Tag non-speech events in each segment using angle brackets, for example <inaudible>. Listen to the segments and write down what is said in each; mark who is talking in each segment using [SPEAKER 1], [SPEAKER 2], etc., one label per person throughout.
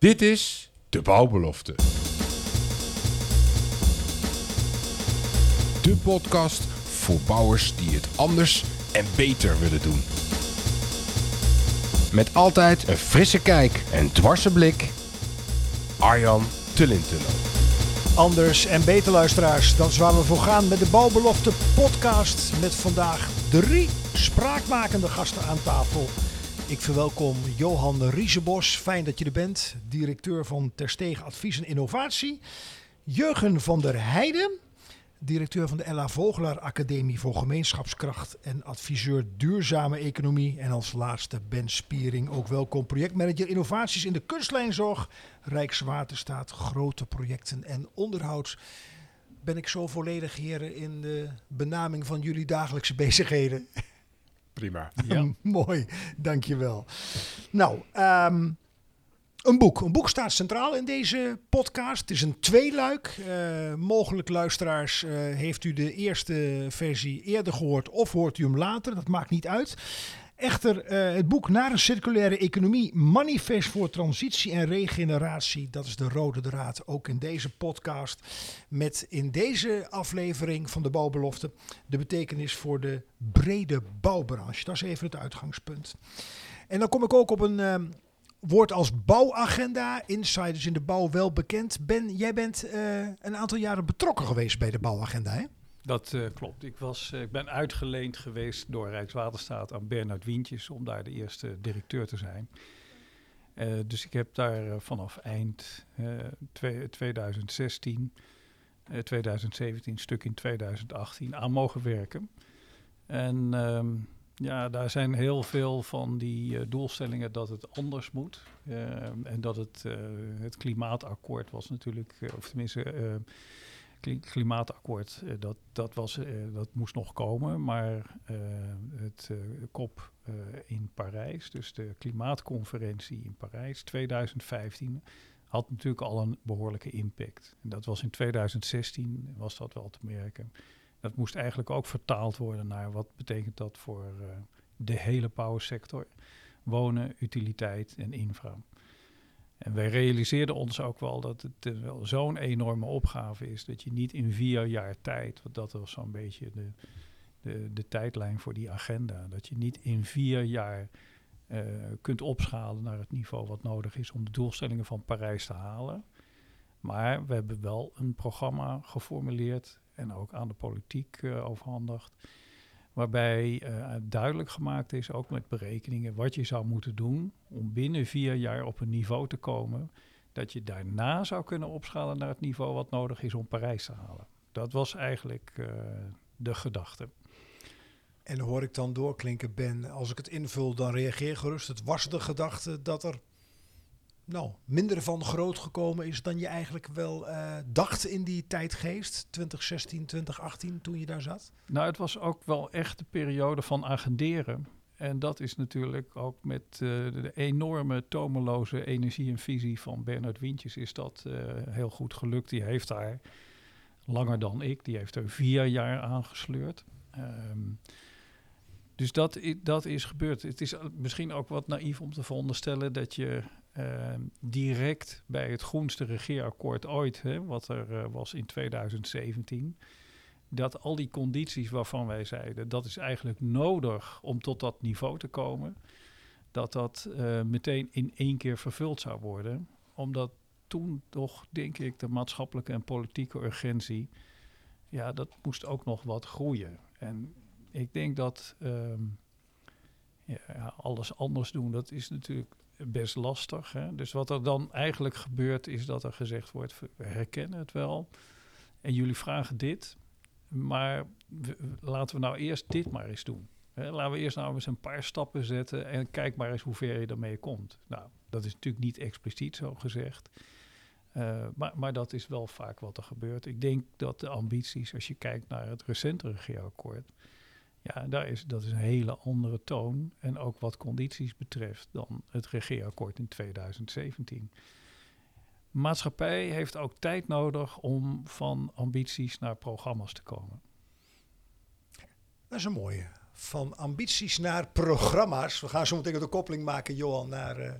[SPEAKER 1] Dit is De Bouwbelofte. De podcast voor bouwers die het anders en beter willen doen. Met altijd een frisse kijk en dwarse blik. Arjan Tullintunnel.
[SPEAKER 2] Anders en beter luisteraars, dat is we voor gaan met de Bouwbelofte podcast. Met vandaag drie spraakmakende gasten aan tafel. Ik verwelkom Johan Riesebos, fijn dat je er bent. Directeur van Terstegen Advies en Innovatie. Jurgen van der Heijden, directeur van de Ella Vogelaar Academie voor Gemeenschapskracht en adviseur Duurzame Economie. En als laatste Ben Spiering, ook welkom projectmanager innovaties in de kunstlijnzorg, Rijkswaterstaat, grote projecten en onderhoud. Ben ik zo volledig, heren, in de benaming van jullie dagelijkse bezigheden? <laughs>
[SPEAKER 1] Prima.
[SPEAKER 2] Ja. <laughs> Mooi, dankjewel. Nou, ehm, een boek. Een boek staat centraal in deze podcast. Het is een tweeluik. Uh, mogelijk luisteraars, uh, heeft u de eerste versie eerder gehoord of hoort u hem later? Dat maakt niet uit. Echter, uh, het boek Naar een circulaire economie, manifest voor transitie en regeneratie, dat is de rode draad ook in deze podcast. Met in deze aflevering van de bouwbelofte de betekenis voor de brede bouwbranche. Dat is even het uitgangspunt. En dan kom ik ook op een uh, woord als bouwagenda. Insiders in de bouw wel bekend. Ben, jij bent uh, een aantal jaren betrokken geweest bij de bouwagenda, hè?
[SPEAKER 3] Dat uh, klopt. Ik, was, uh, ik ben uitgeleend geweest door Rijkswaterstaat aan Bernard Wientjes om daar de eerste directeur te zijn. Uh, dus ik heb daar vanaf eind twee, 2016, 2017, stuk in 2018 aan mogen werken. En um, ja, daar zijn heel veel van die doelstellingen dat het anders moet. en dat het, het klimaatakkoord was natuurlijk, of tenminste klimaatakkoord, dat, dat, was, dat moest nog komen. Maar uh, het kop in Parijs, dus de klimaatconferentie in Parijs 2015, had natuurlijk al een behoorlijke impact. En dat was in 2016, was dat wel te merken. Dat moest eigenlijk ook vertaald worden naar wat betekent dat voor de hele powersector. Wonen, utiliteit en infra. En wij realiseerden ons ook wel dat het wel zo'n enorme opgave is dat je niet in vier jaar tijd, want dat was zo'n beetje de, de, de tijdlijn voor die agenda, dat je niet in vier jaar uh, kunt opschalen naar het niveau wat nodig is om de doelstellingen van Parijs te halen. Maar we hebben wel een programma geformuleerd en ook aan de politiek uh, overhandigd Waarbij uh, duidelijk gemaakt is, ook met berekeningen, wat je zou moeten doen om binnen vier jaar op een niveau te komen. Dat je daarna zou kunnen opschalen naar het niveau wat nodig is om Parijs te halen. Dat was eigenlijk uh, de gedachte.
[SPEAKER 2] En hoor ik dan doorklinken, Ben, als ik het invul, dan reageer gerust. Het was de gedachte dat er nou, minder van groot gekomen is dan je eigenlijk wel uh, dacht in die tijdgeest, 2016, 2018, toen je daar zat?
[SPEAKER 3] Nou, het was ook wel echt de periode van agenderen. En dat is natuurlijk ook met uh, de enorme tomeloze energie en visie van Bernard Wientjes is dat uh, heel goed gelukt. Die heeft daar langer dan ik, die heeft er vier jaar aangesleurd. Um, dus dat, dat is gebeurd. Het is misschien ook wat naïef om te veronderstellen dat je uh, direct bij het groenste regeerakkoord ooit, hè, wat er uh, was in 2017, dat al die condities waarvan wij zeiden dat is eigenlijk nodig om tot dat niveau te komen, dat dat uh, meteen in één keer vervuld zou worden. Omdat toen toch, denk ik, de maatschappelijke en politieke urgentie, ja, dat moest ook nog wat groeien. En ik denk dat um, ja, alles anders doen, dat is natuurlijk best lastig. Hè? Dus wat er dan eigenlijk gebeurt, is dat er gezegd wordt: we herkennen het wel. En jullie vragen dit, maar laten we nou eerst dit maar eens doen. Hè? Laten we eerst nou eens een paar stappen zetten en kijk maar eens hoe ver je ermee komt. Nou, dat is natuurlijk niet expliciet zo gezegd. Uh, maar, maar, dat is wel vaak wat er gebeurt. Ik denk dat de ambities, als je kijkt naar het recente regeerakkoord, ja, daar is, dat is een hele andere toon. En ook wat condities betreft dan het regeerakkoord in 2017. Maatschappij heeft ook tijd nodig om van ambities naar programma's te komen.
[SPEAKER 2] Dat is een mooie. Van ambities naar programma's. We gaan zo meteen de koppeling maken, Johan, naar uh,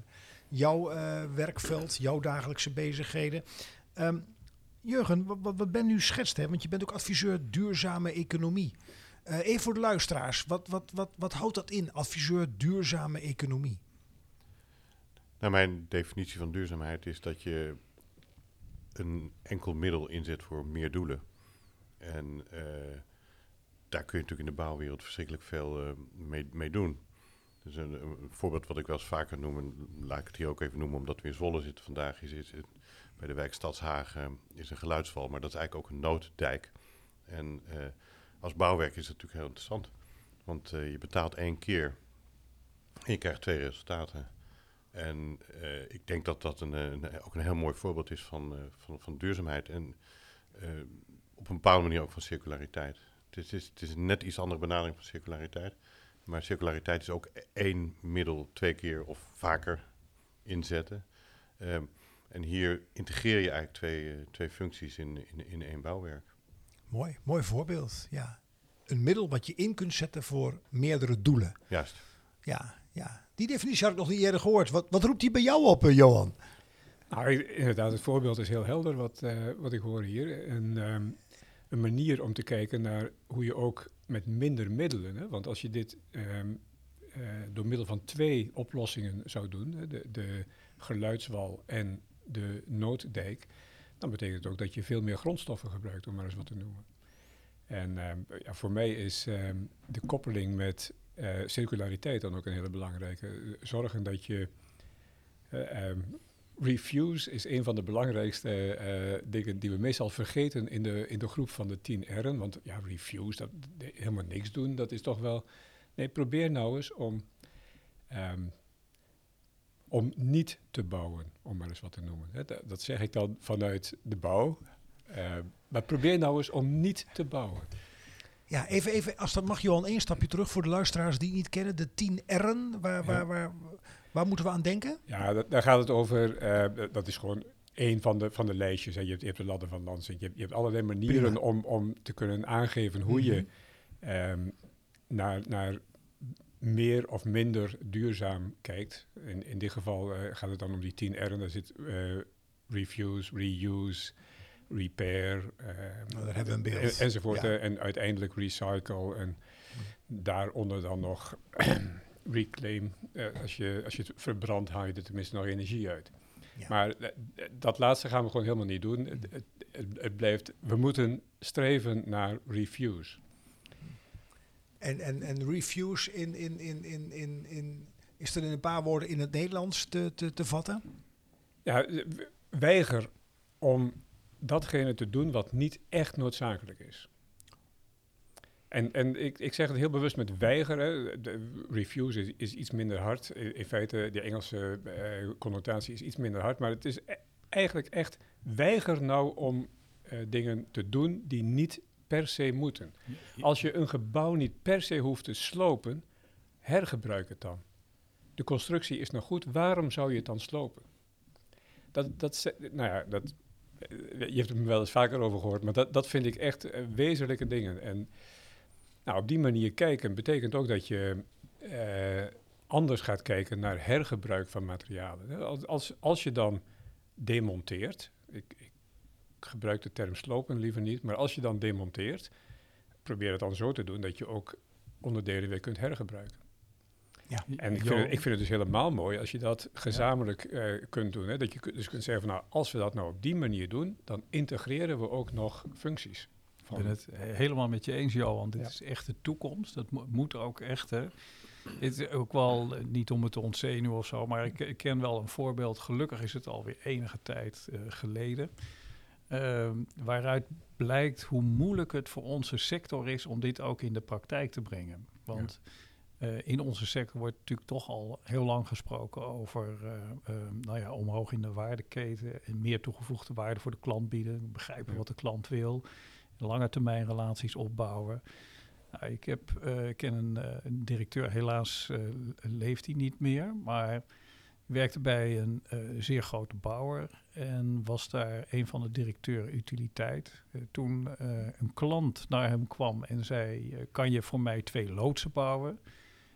[SPEAKER 2] jouw uh, werkveld, jouw dagelijkse bezigheden. Um, Jurgen, wat, wat, wat ben nu schetst, hè? want je bent ook adviseur duurzame economie. Uh, even voor de luisteraars, wat, wat, wat, wat houdt dat in, adviseur duurzame economie?
[SPEAKER 4] Nou, mijn definitie van duurzaamheid is dat je een enkel middel inzet voor meer doelen. En uh, daar kun je natuurlijk in de bouwwereld verschrikkelijk veel uh, mee, mee, doen. Dus een, voorbeeld wat ik wel eens vaker noem, en laat ik het hier ook even noemen omdat we in Zwolle zitten vandaag, is, bij de wijk Stadshagen is een geluidsval, maar dat is eigenlijk ook een nooddijk. En als bouwwerk is het natuurlijk heel interessant, want je betaalt één keer en je krijgt twee resultaten. En uh, ik denk dat dat een, een, ook een heel mooi voorbeeld is van, van, van duurzaamheid en op een bepaalde manier ook van circulariteit. Het is, is, een net iets andere benadering van circulariteit. Maar circulariteit is ook één middel twee keer of vaker inzetten. Um, en hier integreer je eigenlijk twee, twee functies in, in, in één bouwwerk.
[SPEAKER 2] Mooi, mooi voorbeeld. Ja. Een middel wat je in kunt zetten voor meerdere doelen.
[SPEAKER 4] Juist.
[SPEAKER 2] Ja, ja. Die definitie had ik nog niet eerder gehoord. Wat, wat roept die bij jou op, uh, Johan?
[SPEAKER 5] Nou, inderdaad, het voorbeeld is heel helder wat, uh, wat ik hoor hier. En, um, een manier om te kijken naar hoe je ook met minder middelen, hè, want als je dit um, uh, door middel van twee oplossingen zou doen, de, de geluidswal en de nooddijk, dan betekent het ook dat je veel meer grondstoffen gebruikt, om maar eens wat te noemen. En um, ja, voor mij is de koppeling met uh, circulariteit dan ook een hele belangrijke. Zorgen dat je. Uh, um, refuse is een van de belangrijkste dingen die we meestal vergeten in de, in de groep van de 10 R'en. Want ja, refuse, dat, helemaal niks doen, dat is toch wel. Nee, probeer nou eens om. Om niet te bouwen, om maar eens wat te noemen. Hè, dat, zeg ik dan vanuit de bouw. maar probeer nou eens om niet te bouwen.
[SPEAKER 2] Ja, even, even, als dat mag, Johan, één stapje terug voor de luisteraars die het niet kennen. De 10 R'en, waar, waar, waar, waar moeten we aan denken?
[SPEAKER 5] Ja, dat, daar gaat het over, uh, dat is gewoon één van de, van de lijstjes. Hè. Je, hebt, je hebt de ladder van Lansing, je hebt, je hebt allerlei manieren om, om te kunnen aangeven hoe mm -hmm. je um, naar, naar meer of minder duurzaam kijkt. In, in dit geval uh, gaat het dan om die 10 R'en. Daar zit uh, refuse, reuse, repair, uh,
[SPEAKER 2] nou, daar hebben we een beeld.
[SPEAKER 5] En, enzovoort. Ja. en uiteindelijk recycle en daaronder dan nog <clears throat> reclaim. Als, je, als je het verbrandt, haal je er tenminste nog energie uit. Ja. Maar dat laatste gaan we gewoon helemaal niet doen. Het, het, het, blijft, we moeten streven naar refuse.
[SPEAKER 2] En, en, en refuse in, in, in, in, in, in, is er in een paar woorden in het Nederlands te, te, te vatten?
[SPEAKER 5] Ja, weiger om datgene te doen wat niet echt noodzakelijk is. En, en ik, ik zeg het heel bewust met weigeren. Refuse is, is iets minder hard. In feite, de Engelse uh, connotatie is iets minder hard. Maar het is e eigenlijk echt weiger nou om uh, dingen te doen die niet per se moeten. Als je een gebouw niet per se hoeft te slopen, hergebruik het dan. De constructie is nog goed, waarom zou je het dan slopen? Dat, dat, nou ja, dat je hebt me wel eens vaker over gehoord, maar dat, dat vind ik echt uh, wezenlijke dingen. En nou, op die manier kijken betekent ook dat je uh, anders gaat kijken naar hergebruik van materialen. Als, als, als je dan demonteert, ik, gebruik de term slopen liever niet, maar als je dan demonteert, probeer het dan zo te doen dat je ook onderdelen weer kunt hergebruiken. Ja. En ik vind, het, ik vind, het, dus helemaal mooi als je dat gezamenlijk ja. uh, kunt doen. Hè? Dat je dus kunt zeggen van nou, als we dat nou op die manier doen, dan integreren we ook nog functies.
[SPEAKER 3] Ik ben het helemaal met je eens, Johan. Dit ja. is echt de toekomst. Dat mo moet ook echt. Hè. Het is ook wel uh, niet om het te ontzenuwen of zo, maar ik, ik, ken wel een voorbeeld. Gelukkig is het alweer enige tijd uh, geleden. Uh, waaruit blijkt hoe moeilijk het voor onze sector is om dit ook in de praktijk te brengen. Want ja. Uh, in onze sector wordt natuurlijk toch al heel lang gesproken over uh, uh, nou ja, omhoog in de waardeketen en meer toegevoegde waarde voor de klant bieden, begrijpen ja. wat de klant wil, lange termijn relaties opbouwen. Nou, ik heb, ik ken een, een, directeur, helaas leeft hij niet meer, maar werkte bij een zeer grote bouwer en was daar een van de directeuren utiliteit. toen een klant naar hem kwam en zei, kan je voor mij twee loodsen bouwen?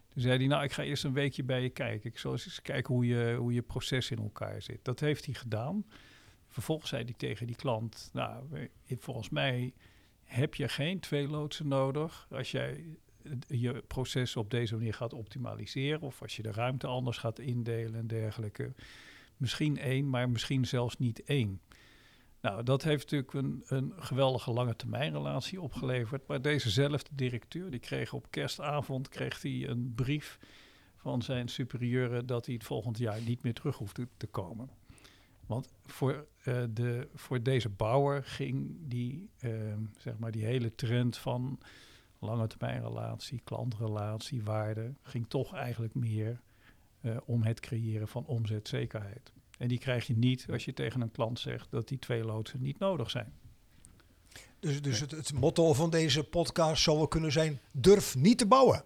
[SPEAKER 3] Toen zei hij, nou, ik ga eerst een weekje bij je kijken. Ik zal eens kijken hoe je, hoe je proces in elkaar zit. Dat heeft hij gedaan. Vervolgens zei hij tegen die klant, nou, volgens mij heb je geen twee loodsen nodig als jij je proces op deze manier gaat optimaliseren of als je de ruimte anders gaat indelen en dergelijke. Misschien één, maar misschien zelfs niet één. Nou, dat heeft natuurlijk een, een geweldige lange termijn relatie opgeleverd. Maar dezezelfde directeur, die kreeg op kerstavond kreeg hij een brief van zijn superieuren dat hij het volgend jaar niet meer terug hoeft te, te komen. Want voor, eh, de, voor deze bouwer ging die, eh, zeg maar die hele trend van lange termijn relatie, klantrelatie, waarde, ging toch eigenlijk meer eh, om het creëren van omzetzekerheid. En die krijg je niet als je tegen een klant zegt dat die twee loodsen niet nodig zijn.
[SPEAKER 2] Dus, dus het, het motto van deze podcast zou wel kunnen zijn: durf niet te bouwen.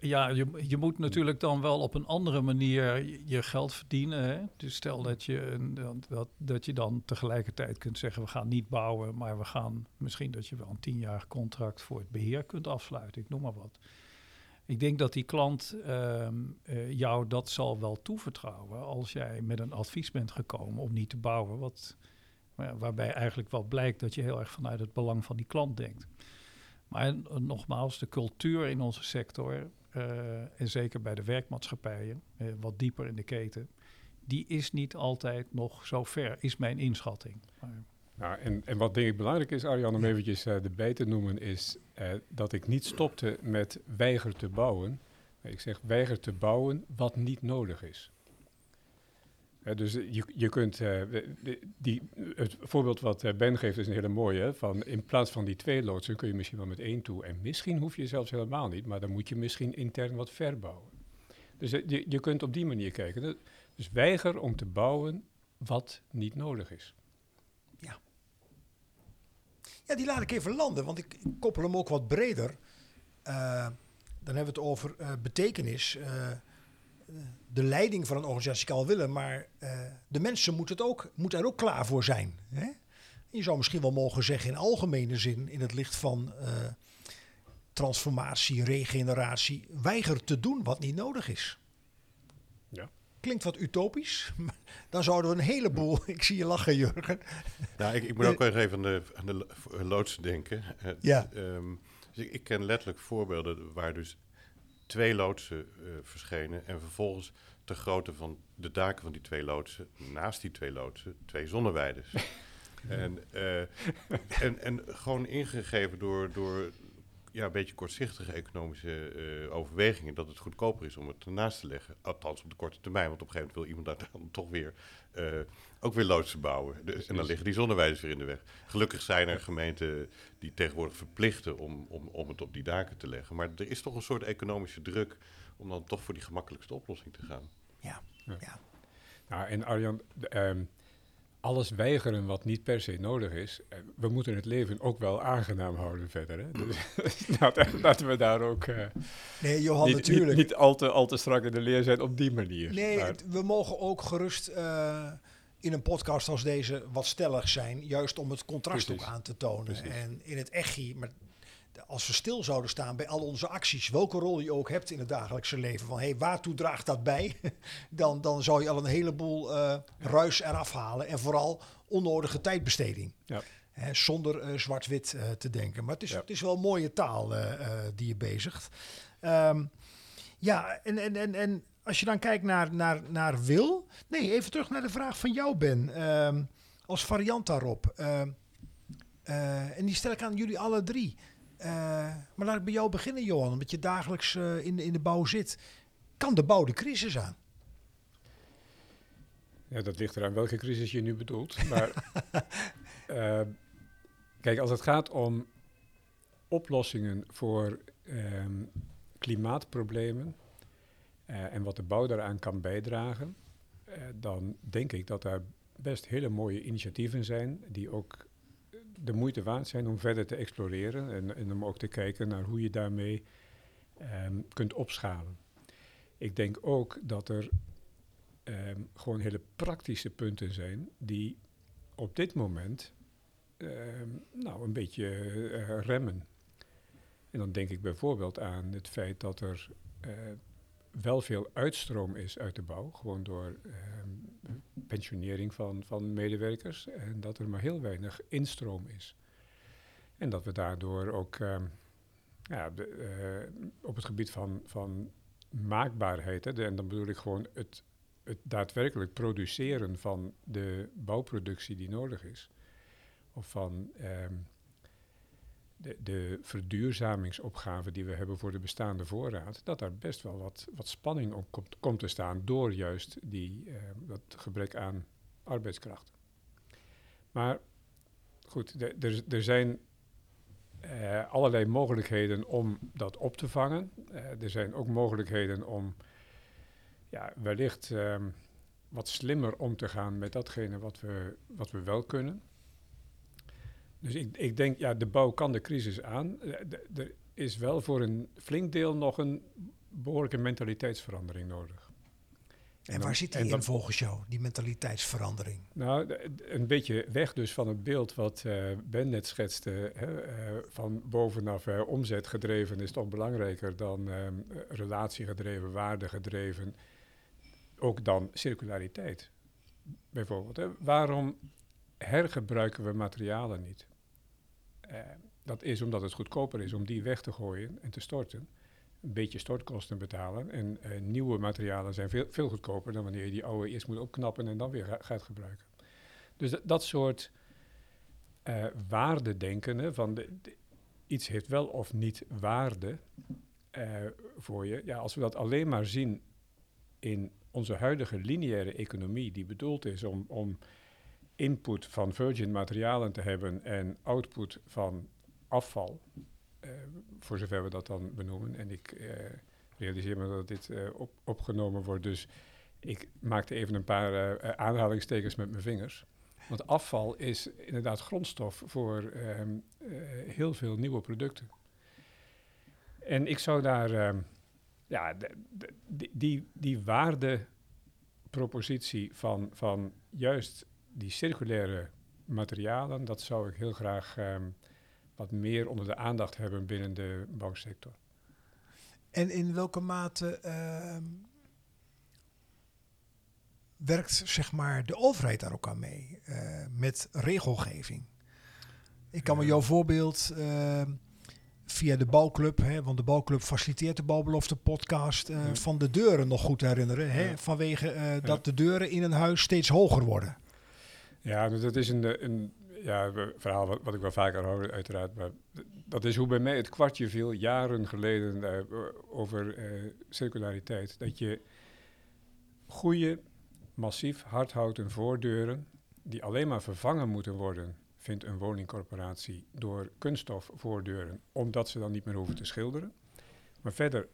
[SPEAKER 3] Ja, je, je moet natuurlijk dan wel op een andere manier je- geld verdienen. Hè? Dus stel dat je, dat- dat, je dan tegelijkertijd kunt zeggen... we gaan niet bouwen, maar we gaan misschien dat je wel een tienjarig contract... voor het beheer kunt afsluiten, ik noem maar wat. Ik denk dat die klant ehm, eh, jou dat zal wel toevertrouwen... als jij met een advies bent gekomen om niet te bouwen... Wat, ja, waarbij eigenlijk wel blijkt dat je heel erg vanuit het belang van die klant denkt. Maar nogmaals, de cultuur in onze sector, eh, en zeker bij de werkmaatschappijen, eh, wat dieper in de keten, die is niet altijd nog zo ver, is mijn inschatting. Maar,
[SPEAKER 5] Nou, en, en wat denk ik belangrijk is, Arjan, om eventjes eh, erbij te noemen, is dat ik niet stopte met weiger te bouwen. Ik zeg weiger te bouwen wat niet nodig is. Eh, dus eh, je, je kunt, eh, die, het voorbeeld wat Ben geeft is een hele mooie, van in plaats van die twee loodsen kun je misschien wel met één toe. En misschien hoef je zelfs helemaal niet, maar dan moet je misschien intern wat verbouwen. Dus je, je kunt op die manier kijken. Dus weiger om te bouwen wat niet nodig is.
[SPEAKER 2] Ja, die laat ik even landen, want ik, koppel hem ook wat breder. Dan hebben we het over betekenis. De leiding van een organisatie kan willen, maar eh, de mensen moeten, het ook, moeten er ook klaar voor zijn. Hè? Je zou misschien wel mogen zeggen in algemene zin, in het licht van eh, transformatie, regeneratie, weiger te doen wat niet nodig is.
[SPEAKER 5] Ja.
[SPEAKER 2] Klinkt wat utopisch, <laughs> maar dan zouden we een heleboel, <laughs> ik zie je lachen Jurgen,
[SPEAKER 4] Nou, ik, ik moet ook wel even aan de, aan de lo- loodsen denken. Eh,
[SPEAKER 2] Ja.
[SPEAKER 4] ehm, dus ik, ik ken letterlijk voorbeelden waar dus twee loodsen eh, verschenen en vervolgens ter grootte van de daken van die twee loodsen, naast die twee loodsen, twee zonneweiders. <laughs> en, eh, en, en gewoon ingegeven door, door ja, een beetje kortzichtige economische eh, overwegingen dat het goedkoper is om het ernaast te leggen. Althans op de korte termijn, want op een gegeven moment wil iemand daar dan toch weer ook weer loodsen bouwen. Dus, en dan liggen die zonneweiders weer in de weg. Gelukkig zijn er gemeenten die tegenwoordig verplichten om, om, om het op die daken te leggen. Maar er is toch een soort economische druk om dan toch voor die gemakkelijkste oplossing te gaan.
[SPEAKER 2] Ja,
[SPEAKER 5] Ja.
[SPEAKER 2] ja.
[SPEAKER 5] Nou, en Arjan, ehm, alles weigeren wat niet per se nodig is. eh, we moeten het leven ook wel aangenaam houden verder. Hè? Dus <laughs> laten, laten we daar ook eh,
[SPEAKER 2] Nee, Johan,
[SPEAKER 5] niet,
[SPEAKER 2] natuurlijk.
[SPEAKER 5] niet, niet al, te, al te strak in de leer zijn op die manier.
[SPEAKER 2] Nee,
[SPEAKER 5] Maar-
[SPEAKER 2] het- we mogen ook gerust eh, in een podcast als deze wat stellig zijn. Juist om het contrast
[SPEAKER 5] Precies.
[SPEAKER 2] ook aan te tonen.
[SPEAKER 5] Precies.
[SPEAKER 2] En in het echi, maar als we stil zouden staan bij al onze acties, welke rol je ook hebt in het dagelijkse leven, van hey, waartoe draagt dat bij? <laughs> dan, dan zou je al een heleboel eh, ruis eraf halen. En vooral onnodige tijdbesteding.
[SPEAKER 5] Ja.
[SPEAKER 2] Hè, zonder eh, zwart-wit eh, te denken. Maar het is,
[SPEAKER 5] Ja.
[SPEAKER 2] het is wel mooie taal die je bezigt. Ehm, ja, en, en, en, en als je dan kijkt naar, naar, naar wil. Nee, even terug naar de vraag van jou, Ben. Ehm, als variant daarop. Ehm, eh, en die stel ik aan jullie alle drie. Eh, maar laat ik bij jou beginnen, Johan, omdat je dagelijks eh, in, de, in de bouw zit. Kan de bouw de crisis aan?
[SPEAKER 5] Ja, dat ligt eraan welke crisis je nu bedoelt. Maar <laughs> kijk, als het gaat om oplossingen voor ehm, klimaatproblemen eh, en wat de bouw daaraan kan bijdragen, eh, dan denk ik dat daar best hele mooie initiatieven zijn die ook de moeite waard zijn om verder te exploreren en, en om ook te kijken naar hoe je daarmee ehm, kunt opschalen. Ik denk ook dat er ehm, gewoon hele praktische punten zijn die op dit moment ehm, nou een beetje eh, remmen. En dan denk ik bijvoorbeeld aan het feit dat er wel veel uitstroom is uit de bouw, gewoon door ehm, pensionering van, van medewerkers, en dat er maar heel weinig instroom is. En dat we daardoor ook ehm, ja, de, eh, op het gebied van, van maakbaarheid, hè, en dan bedoel ik gewoon het, het daadwerkelijk produceren van de bouwproductie die nodig is, of van ehm, de, de verduurzamingsopgave die we hebben voor de bestaande voorraad, dat daar best wel wat, wat spanning op komt, komt te staan door juist die, eh, dat gebrek aan arbeidskracht. Maar goed, er- er zijn eh, allerlei mogelijkheden om dat op te vangen. Eh, er zijn ook mogelijkheden om ja, wellicht ehm, wat slimmer om te gaan met datgene wat we, wat we wel kunnen. Dus ik, ik denk, ja, de bouw kan de crisis aan. Eh, Er is wel voor een flink deel nog een behoorlijke mentaliteitsverandering nodig.
[SPEAKER 2] En, waar zit die in
[SPEAKER 5] dan-
[SPEAKER 2] volgens jou, die mentaliteitsverandering?
[SPEAKER 5] Nou, een beetje weg dus van het beeld wat eh, Ben net schetste. Hè, eh, van bovenaf eh, omzet gedreven is toch belangrijker dan ehm, eh, relatiegedreven, waardegedreven. Ook dan circulariteit, bijvoorbeeld. Hè. Waarom hergebruiken we materialen niet? Eh, dat is omdat het goedkoper is om die weg te gooien en te storten. Een beetje stortkosten betalen. En eh, nieuwe materialen zijn veel, veel goedkoper dan wanneer je die oude eerst moet opknappen en dan weer ga- gaat gebruiken. Dus dat, soort eh waardedenken, hè, van iets heeft wel of niet waarde eh, voor je. Ja, als we dat alleen maar zien in onze huidige lineaire economie, die bedoeld is om, om input van virgin materialen te hebben en output van afval, eh, voor zover we dat dan benoemen. En ik eh, realiseer me dat dit eh, op, opgenomen wordt, dus ik maakte even een paar aanhalingstekens met mijn vingers. Want afval is inderdaad grondstof voor ehm, eh, heel veel nieuwe producten. En ik zou daar, ehm, ja, de- die, die waardepropositie van, van juist die circulaire materialen, dat zou ik heel graag ehm, wat meer onder de aandacht hebben binnen de bouwsector.
[SPEAKER 2] En in welke mate ehm, werkt zeg maar, de overheid daar ook aan mee eh, met regelgeving? Ik kan me jouw voorbeeld ehm, via de bouwclub, hè, want de bouwclub faciliteert de bouwbelofte podcast, eh,
[SPEAKER 5] Ja.
[SPEAKER 2] van de deuren nog goed herinneren. Hè,
[SPEAKER 5] Ja.
[SPEAKER 2] vanwege eh, dat de deuren in een huis steeds hoger worden.
[SPEAKER 5] Ja, dat is een, een ja, verhaal wat, ik wel vaker hoor, uiteraard. Maar dat is hoe bij mij het kwartje viel jaren geleden eh, over eh, circulariteit. Dat je goede, massief hardhouten voordeuren, die alleen maar vervangen moeten worden, vindt een woningcorporatie door kunststof voordeuren, omdat ze dan niet meer hoeven te schilderen. Maar verder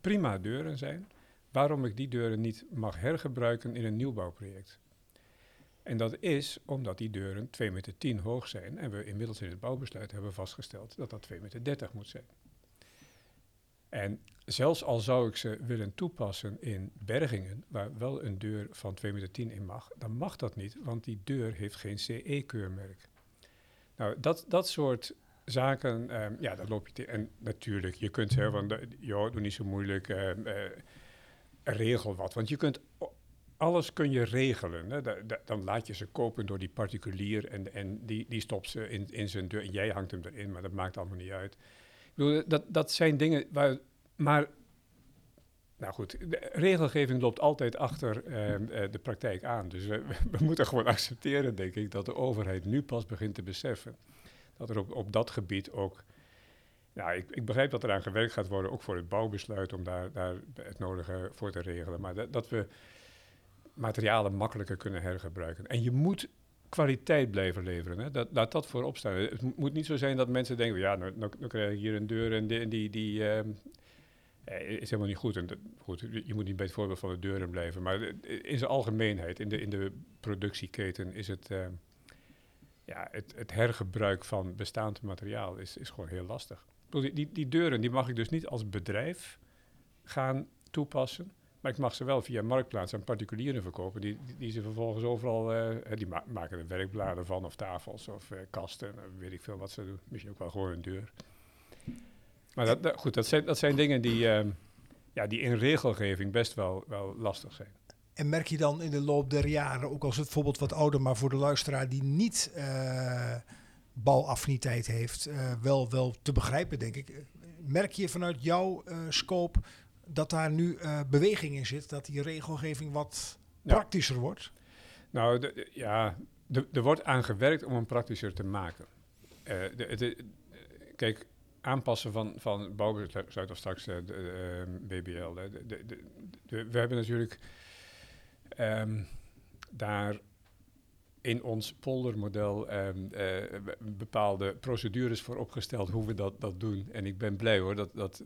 [SPEAKER 5] prima deuren zijn, waarom ik die deuren niet mag hergebruiken in een nieuwbouwproject. En dat is omdat die deuren 2,10 meter tien hoog zijn en we inmiddels in het bouwbesluit hebben vastgesteld dat dat 2,30 meter moet zijn. En zelfs al zou ik ze willen toepassen in bergingen, waar wel een deur van 2,10 meter tien in mag, dan mag dat niet, want die deur heeft geen CE-keurmerk. Nou, dat, dat soort zaken, ehm, ja, dat loop je te. En natuurlijk, je kunt zeggen van, de- joh, doe niet zo moeilijk, ehm, eh, regel wat. Want je kunt, alles kun je regelen. Hè. Da- da- dan laat je ze kopen door die particulier en, en die, die stopt ze in, in zijn deur. En jij hangt hem erin, maar dat maakt allemaal niet uit. Ik bedoel, dat, dat zijn dingen waar, maar, nou goed, de regelgeving loopt altijd achter ehm, eh, de praktijk aan. Dus we, <laughs> we moeten gewoon accepteren, denk ik, dat de overheid nu pas begint te beseffen dat er op, op dat gebied ook. Nou, ik, ik begrijp dat er aan gewerkt gaat worden, ook voor het bouwbesluit, om daar, daar het nodige voor te regelen. Maar dat, dat we materialen makkelijker kunnen hergebruiken. En je moet kwaliteit blijven leveren. Hè? Dat, laat dat voorop staan. Het mo- moet niet zo zijn dat mensen denken, ja, nou, nou, nou krijg ik hier een deur en die, die, die ehm, eh, is helemaal niet goed. En goed. Je moet niet bij het voorbeeld van de deuren blijven. Maar in zijn algemeenheid, in de, in de productieketen, is het, ehm, ja, het, het hergebruik van bestaand materiaal is, is gewoon heel lastig. Die, die, die deuren die mag ik dus niet als bedrijf gaan toepassen. Maar ik mag ze wel via Marktplaats aan particulieren verkopen. Die, die, ze vervolgens overal... eh, die ma- maken er werkbladen van of tafels of eh, kasten. eh, weet ik veel wat ze doen. Misschien ook wel gewoon een deur. Maar dat, dat- goed, dat zijn, dat zijn dingen die, ehm, ja, die in regelgeving best wel, wel lastig zijn.
[SPEAKER 2] En merk je dan in de loop der jaren, ook als het bijvoorbeeld wat ouder, maar voor de luisteraar die niet bouwaffiniteit heeft, wel, wel te begrijpen, denk ik. Merk je vanuit jouw scope dat daar nu eh, beweging in zit, dat die regelgeving wat
[SPEAKER 5] Ja.
[SPEAKER 2] praktischer wordt?
[SPEAKER 5] Nou, de- de- ja, er wordt aan gewerkt om hem praktischer te maken. Eh, de, kijk, aanpassen van, van bouwbesluit of straks eh, de, BBL. we hebben natuurlijk ehm, daar in ons poldermodel ehm, eh, be- bepaalde procedures voor opgesteld hoe we dat, dat doen. En ik ben blij hoor dat, dat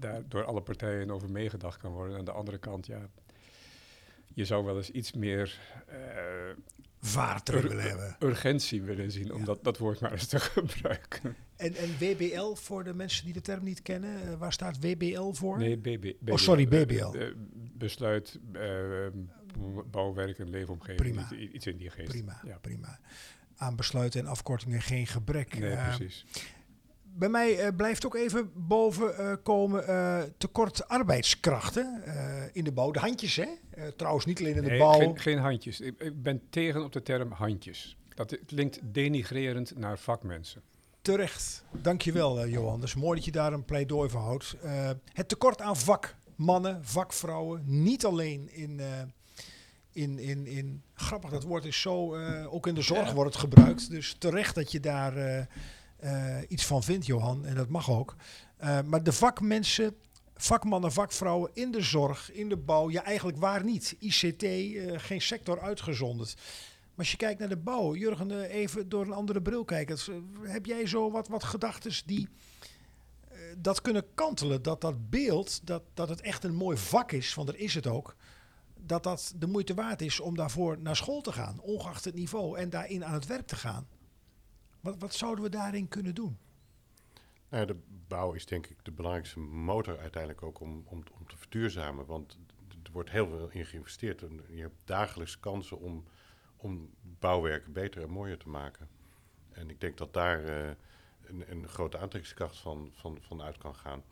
[SPEAKER 5] daar door alle partijen over meegedacht kan worden. Aan de andere kant, ja, je zou wel eens iets meer eh,
[SPEAKER 2] Vaart
[SPEAKER 5] Ur-
[SPEAKER 2] willen hebben.
[SPEAKER 5] urgentie willen zien om
[SPEAKER 2] Ja.
[SPEAKER 5] dat, dat woord maar eens te <laughs> gebruiken.
[SPEAKER 2] En, en WBL, voor de mensen die de term niet kennen, eh, waar staat WBL voor?
[SPEAKER 5] Nee, BB,
[SPEAKER 2] Oh, sorry,
[SPEAKER 5] eh,
[SPEAKER 2] BBL.
[SPEAKER 5] besluit, bouwwerk en leefomgeving.
[SPEAKER 2] Prima.
[SPEAKER 5] Iets, in die geest.
[SPEAKER 2] Prima,
[SPEAKER 5] Ja.
[SPEAKER 2] prima. Aan besluiten en afkortingen geen gebrek.
[SPEAKER 5] Nee, precies.
[SPEAKER 2] Bij mij eh, blijft ook even boven eh, komen eh, tekort arbeidskrachten in de bouw. De handjes, hè? Trouwens, niet alleen in de
[SPEAKER 5] Nee,
[SPEAKER 2] bouw.
[SPEAKER 5] geen, geen handjes. Ik, ik ben tegen op de term handjes. Dat klinkt denigrerend naar vakmensen.
[SPEAKER 2] Terecht. Dankjewel, eh Johan. Dus mooi dat je daar een pleidooi voor houdt. Het tekort aan vakmannen, vakvrouwen, niet alleen in, in, in, in... Grappig, dat woord is zo... ook in de zorg
[SPEAKER 3] Ja.
[SPEAKER 2] wordt het gebruikt. Dus terecht dat je daar iets van vindt, Johan. En dat mag ook. Eh, maar de vakmensen, vakmannen, vakvrouwen in de zorg, in de bouw... Ja, eigenlijk waar niet. ICT, eh, geen sector uitgezonderd. Maar als je kijkt naar de bouw, Jurgen, eh, even door een andere bril kijken. Eh, heb jij zo wat, wat gedachten die eh, dat kunnen kantelen? Dat dat beeld, dat, dat het echt een mooi vak is, want er is het ook. Dat dat de moeite waard is om daarvoor naar school te gaan, ongeacht het niveau, en daarin aan het werk te gaan. Wat, zouden we daarin kunnen doen?
[SPEAKER 4] Nou, de bouw is denk ik de belangrijkste motor uiteindelijk ook om, om, om te verduurzamen. Want er wordt heel veel in geïnvesteerd. En je hebt dagelijks kansen om, om bouwwerken beter en mooier te maken. En ik denk dat daar eh, een, een grote aantrekkingskracht van, van, van uit kan gaan.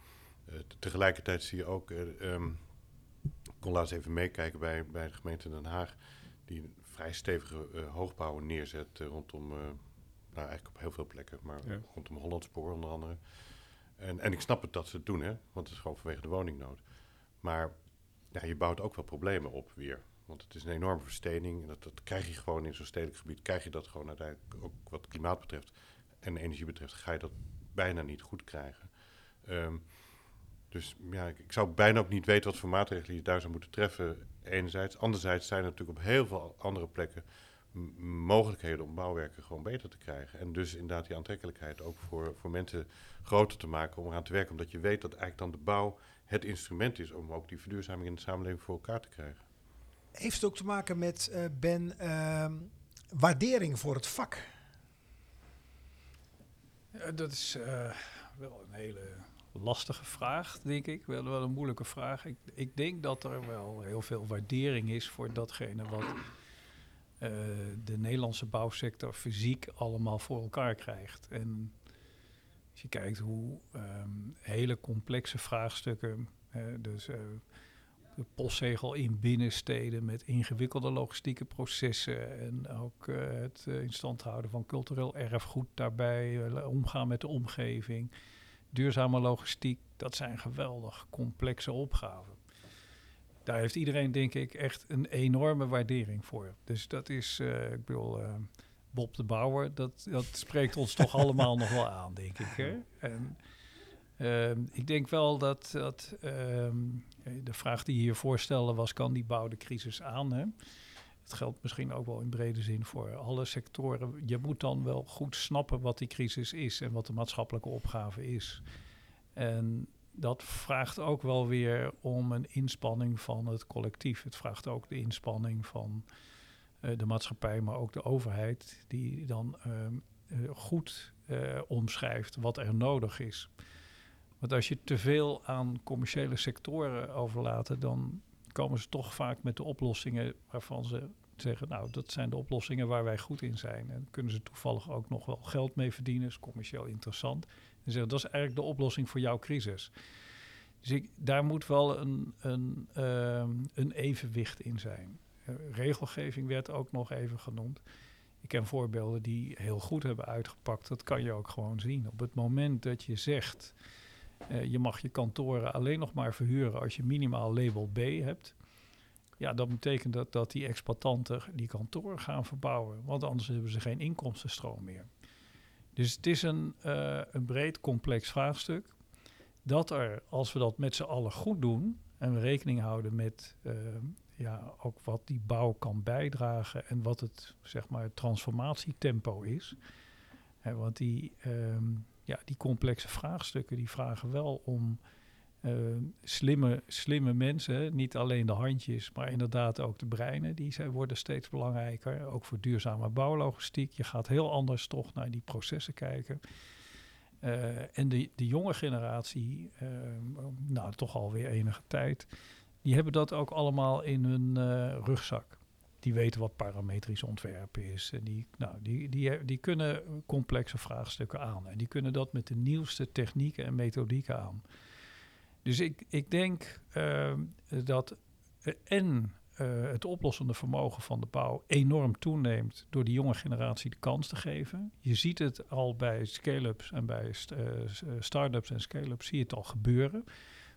[SPEAKER 4] Te- tegelijkertijd zie je ook... eh, ehm, ik kon laatst even meekijken bij, bij de gemeente Den Haag... die vrij stevige hoogbouwen neerzet rondom... nou, eigenlijk op heel veel plekken, maar
[SPEAKER 5] Ja.
[SPEAKER 4] rondom Hollandspoor onder andere. En, en ik snap het dat ze het doen, hè, want het is gewoon vanwege de woningnood. Maar ja, je bouwt ook wel problemen op weer. Want het is een enorme verstening. En dat, dat krijg je gewoon in zo'n stedelijk gebied. Krijg je dat gewoon uiteindelijk ook wat klimaat betreft en energie betreft, ga je dat bijna niet goed krijgen. Ehm, dus ja, ik, ik zou bijna ook niet weten wat voor maatregelen je daar zou moeten treffen. Enerzijds. Anderzijds zijn er natuurlijk op heel veel andere plekken mogelijkheden om bouwwerken gewoon beter te krijgen. En dus inderdaad die aantrekkelijkheid ook voor, voor mensen groter te maken om eraan te werken. Omdat je weet dat eigenlijk dan de bouw het instrument is om ook die verduurzaming in de samenleving voor elkaar te krijgen.
[SPEAKER 2] Heeft het ook te maken met, eh, Ben, ehm, waardering voor het vak?
[SPEAKER 3] Ja, dat is eh, wel een hele lastige vraag, denk ik. Wel, wel een moeilijke vraag. Ik, ik denk dat er wel heel veel waardering is voor datgene wat eh, de Nederlandse bouwsector fysiek allemaal voor elkaar krijgt. En als je kijkt hoe ehm, hele complexe vraagstukken, dus eh, de postzegel in binnensteden met ingewikkelde logistieke processen en ook eh, het eh, in stand houden van cultureel erfgoed daarbij, omgaan met de omgeving, duurzame logistiek, dat zijn geweldig complexe opgaven. Daar heeft iedereen denk ik echt een enorme waardering voor. Dus dat is, eh, ik bedoel, eh, Bob de Bouwer, dat, dat spreekt ons toch <laughs> allemaal nog wel aan, denk ik. Hè? En ehm, ik denk wel dat, dat ehm, de vraag die je hier voorstelde was, kan die bouw de crisis aan? Hè? Het geldt misschien ook wel in brede zin voor alle sectoren. Je moet dan wel goed snappen wat die crisis is en wat de maatschappelijke opgave is. En dat vraagt ook wel weer om een inspanning van het collectief. Het vraagt ook de inspanning van eh, de maatschappij, maar ook de overheid, die dan ehm, eh, goed eh, omschrijft wat er nodig is. Want als je te veel aan commerciële sectoren overlaat, dan komen ze toch vaak met de oplossingen waarvan ze zeggen, nou, dat zijn de oplossingen waar wij goed in zijn. En kunnen ze toevallig ook nog wel geld mee verdienen, is commercieel interessant. En dat is eigenlijk de oplossing voor jouw crisis. Dus ik, daar moet wel een, een, ehm, een evenwicht in zijn. Regelgeving werd ook nog even genoemd. Ik ken voorbeelden die heel goed hebben uitgepakt. Dat kan je ook gewoon zien. Op het moment dat je zegt, eh, je mag je kantoren alleen nog maar verhuren als je minimaal label B hebt. Ja, dat betekent dat, dat die exploitanten die kantoren gaan verbouwen. Want anders hebben ze geen inkomstenstroom meer. Dus het is een, eh, een breed, complex vraagstuk. Dat er, als we dat met z'n allen goed doen en we rekening houden met eh, ja, ook wat die bouw kan bijdragen en wat het zeg maar, transformatietempo is. Hè, want die, ehm, ja, die complexe vraagstukken die vragen wel om eh, slimme, slimme mensen, niet alleen de handjes, maar inderdaad ook de breinen, die zijn, worden steeds belangrijker. Ook voor duurzame bouwlogistiek. Je gaat heel anders toch naar die processen kijken. Uh, en de, de jonge generatie, uh, nou toch alweer enige tijd, die hebben dat ook allemaal in hun uh, rugzak. Die weten wat parametrisch ontwerp is. En die, nou, die, die, die kunnen complexe vraagstukken aan. En die kunnen dat met de nieuwste technieken en methodieken aan. Dus ik, ik denk uh, dat uh, en uh, het oplossende vermogen van de bouw enorm toeneemt door die jonge generatie de kans te geven. Je ziet het al bij scale-ups en bij st start-ups en scale-ups zie je het al gebeuren.